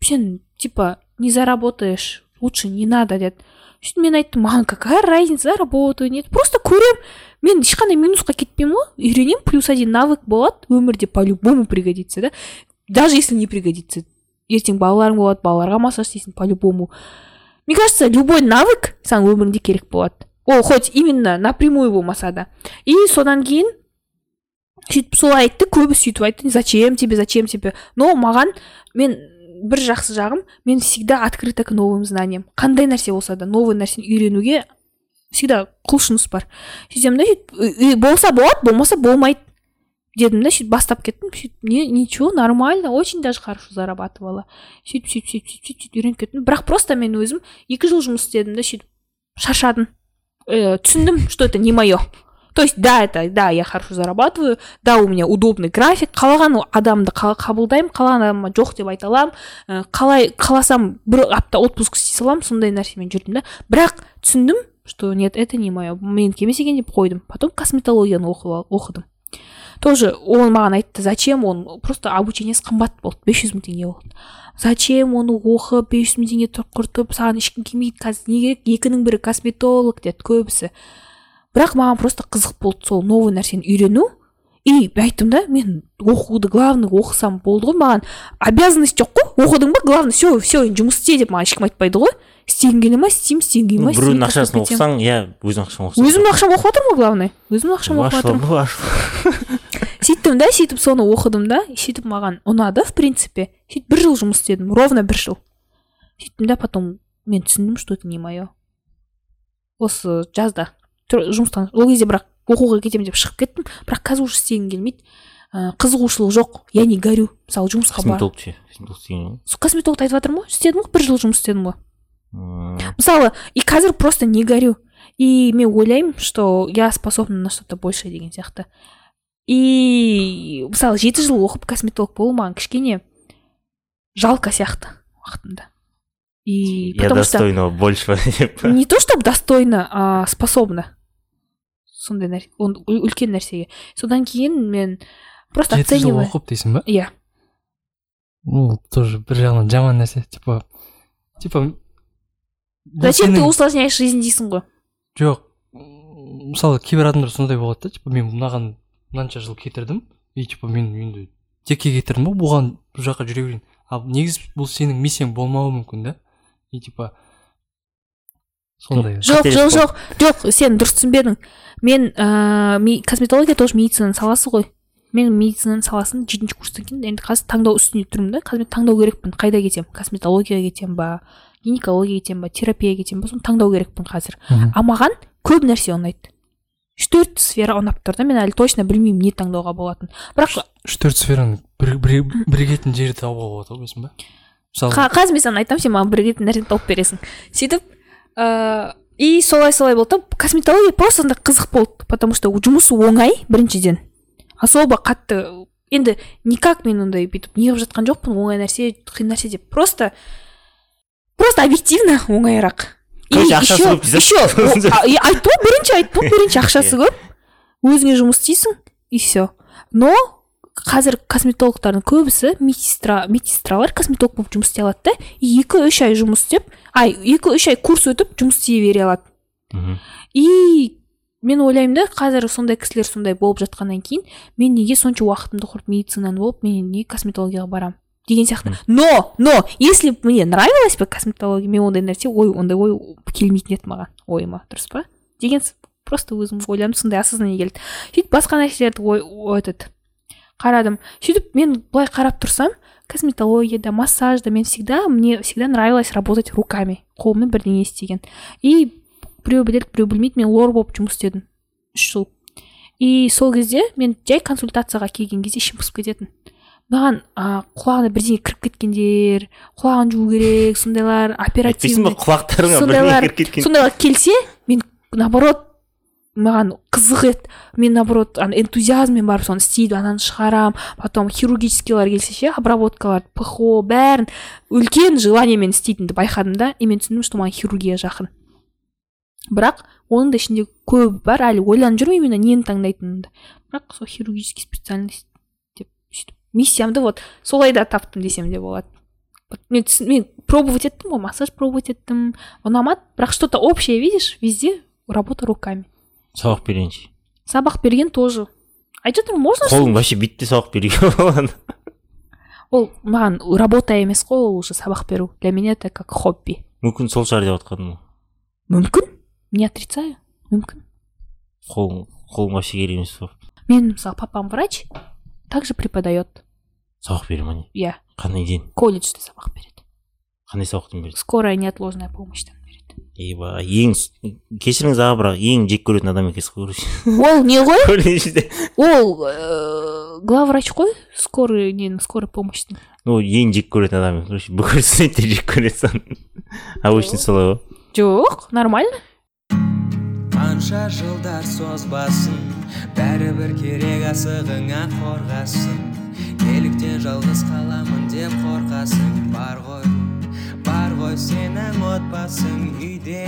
сен типа не заработаешь. Лучше не надо деді сөйтіп мен айттым маған какая разница работаю нет просто көремін мен ешқандай минусқа кетпеймін ғой. Үйренемін плюс один навык болады. Өмірде по любому пригодится да. Даже если не пригодится. Ертең балаларың болады балаларға массаж істейсің по любому мне кажется любой навык саған өміріңде керек болады. Ол хоть именно напрямую болмаса да и содан кейін сөйтіп солай айтты көбі сөйтіп айтты зачем тебе зачем тебе? Но маған мен бір жақсы жағым мен всегда открыта к новым знаниям. Қандай нәрсе болса да новый нәрсені үйренуге всегда құлшыныс бар. Сөйтемін да сөйтіп «Үй- үй- болса болады болмаса болмайды дедім да сөйтіп бастап кеттім сөйтіп не ничего нормально очень даже хорошо зарабатывала сөйтіп сөйтіп сөйтіп сөйтіп, сөйтіп үйреніп кеттім. Бірақ просто мен өзім екі жыл жұмыс істедім да сөйтіп шаршадым. Э, түсіндім что это не мое то есть да это да я хорошо зарабатываю да у меня удобный график қалаған адамды қа- қабылдаймын қалаған адамға жоқ деп айта аламын Э, қалай қаласам бір апта отпуск істей саламын сондай нәрсемен жүрдім да. Бірақ түсіндім что нет это не мое менікі емес екен деп қойдым потом косметологияны оқыдым. Тоже ол маған айтты зачем он? Просто обучениесі қымбат болды бес жүз мың теңге болды. Зачем оны оқып бес жүз мың теңге құртып саған ешкім келмейді қазір не керек екінің бірі косметолог деді көбісі. Бірақ маған просто қызық болды сол новый нәрсені үйрену. И айттым да мен оқуды главный оқысам болды ғой маған обязанность жоқ қой оқыдың ба главный все все жұмыс істе деп маған ешкім айтпайды ғой. Істегің келе ма істеймін істегің келмей ма біреудің ақшасын оқысаң иә өзің ақшасын оқысаң. өзімнің ақшам оқып жатырмын ғой главный. Өзімнің ақшам оқып жатырмын сөйттім да сөйтіп соны оқыдым да сөйтіп маған ұнады в принципе. Сөйтіп бір жыл жұмыс істедім ровно бір жыл. Сөйттім да потом мен түсіндім что это не мое осы жазда жұмыстан ол кезде бірақ оқуға кетемін деп шығып кеттім бірақ қазір уже істегім келмейді. Ә, қызығушылық жоқ я не горю. Мысалы жұмысқа бар косметолог косметологты айтып жатырмын ғой істедім ғой бір жыл жұмыс істедім ғой. Мысалы и қазір просто не горю. И мен ойлаймын что я способна на что то большее деген сияқты. И мысалы жеті жыл оқып косметолог болу маған кішкене жалко сияқты уақытында и я потому что достойного большего (laughs) деп не то чтобы достойно а способна сондай нәрсе он- үл- үлкен нәрсеге содан кейін мен просто жеті жыл оқып дейсің ба? Иә. Ну тоже бір жағынан жаман нәрсе. Типа типа зачем ты усложняешь жизнь дейсің ғой жоқ мысалы кейбір адамдар сондай болады да типа мен мынаған мынанша жыл кетірдім. И типа мен енді текке кетірдім ғой бұған бұл жаққа жүре берейін. Ал негізі бұл сенің миссияң болмауы мүмкін да. И типа сондай. Жоқ жоқ жоқ жоқ. Сен дұрыс түсінбедің. Мен ыыы косметология тоже медицинаның саласы ғой. Мен медицинаның саласын жетінші курстан кейін енді қазір таңдау үстінде тұрмын да. Қазір мен таңдау керекпін. Қайда кетемін? Косметологияға кетемін ба? Гинекологияға кетемін ба? Терапияға кетемін ба? Соны таңдау керекпін қазір. А маған көп нәрсе ұнайды. Үш төрт сфера ұнап тұр да мен әлі точно білмеймін не таңдауға болатынын. Бірақ үш төрт сфераның бір- бір- бірігетін жері табуға болады ғой білесің ба? Мысалы Қа- қазір мен саған айтамын сен маған бірігетін нәрсені тауып бересің. Сөйтіп ыыы и солай солай болды да косметология просто андай қызық болды потому что жұмысы оңай біріншіден. Особо қатты енді никак мен ондай бүйтіп неғып жатқан жоқпын оңай нәрсе қиын нәрсе деп. Просто просто объективно оңайырақ. Короче, ақшасы еще- көп дейсіз. еще о, а, и айттым ғой бірінші айттым ғой бірінші ақшасы көп өзіңе жұмыс істейсің и все но қазір косметологтардың көбісі медсестра медсестралар косметолог болып жұмыс істей алады да и екі үш ай жұмыс істеп ай екі үш ай курс өтіп жұмыс істей бере алады. И мен ойлаймын да қазір сондай кісілер сондай болып жатқаннан кейін мен неге сонша уақытымды құрып медицинаны болып мен неге косметологияға барамын деген сияқты но но если мне нравилась бы косметология мен ондай нәрсе ой ондай ой келмейтін еді маған ойыма дұрыс па деген просто өзім ойладым сондай осознание келді сөйтіп басқа нәрселерді ой ой- этот қарадым сөйтіп мен былай қарап тұрсам косметологияда массажда мен всегда мне всегда нравилось работать руками. Қолмен бірдеңе істеген и біреу біледі біреу білмейді мен лор болып жұмыс істедім үш жыл и сол кезде мен жай консультацияға келген кезде ішім пысып кететін маған а, құлағына бірдеңе кіріп кеткендер құлағын жуу керек сондайлар (laughs) оперативный. құлақтарыңа сондайлар сондайлар келсе мен наоборот маған қызық еді мен наоборот ана энтузиазммен барып соны істейді ананы шығарам. Потом хирургическийлар келсе ше обработкалар пхо бәрін үлкен желаниемен істейтінімді байқадым да и мен түсіндім что маған хирургия жақын. Бірақ оның да ішінде көбі бар әлі ойланып жүрмін именно нені таңдайтынымды. Бірақ сол хирургический специальность. Миссиямды вот солай да таптым десем де болады Вот мен, мен пробовать еттім ғой массаж пробовать еттім ұнамады бірақ что то общее видишь везде работа руками. Сабақ берейінші. Сабақ берген тоже. Айтып жатырмын можно қолың вообще бүйтті сабақ беруге болады ол маған работа емес қой ол уже сабақ беру. Для меня это как хобби. Мүмкін сол шығар деп жатқаным ғой мүмкін? Не отрицаю. Мүмкін. Қолың қолың вообще керек емес болып. Мен мысалы папам врач также преподает. Сабақ бере ма не иә. Қандай ден? Колледжде сабақ береді. Қандай сабақтан береді? Скорая неотложная помощьтан береді. Ейба ең с- кешіріңіз аға бірақ ең жек көретін адам екенсіз ғой короче. Ол не ғой? (laughs) Колледжде. Ол ыыы главврач қой скорый ненің скорой помощьтың ну ең жек көретін адам короче. Бүкіл студенттер жек көреді соны обычно солай ғой. Жоқ нормально. Қанша жылдар созбасын бәрібір керек асығыңа қорғасын. Неліктен жалғыз қаламын деп қорқасың. Бар ғой бар ғой сенің отбасың үйде.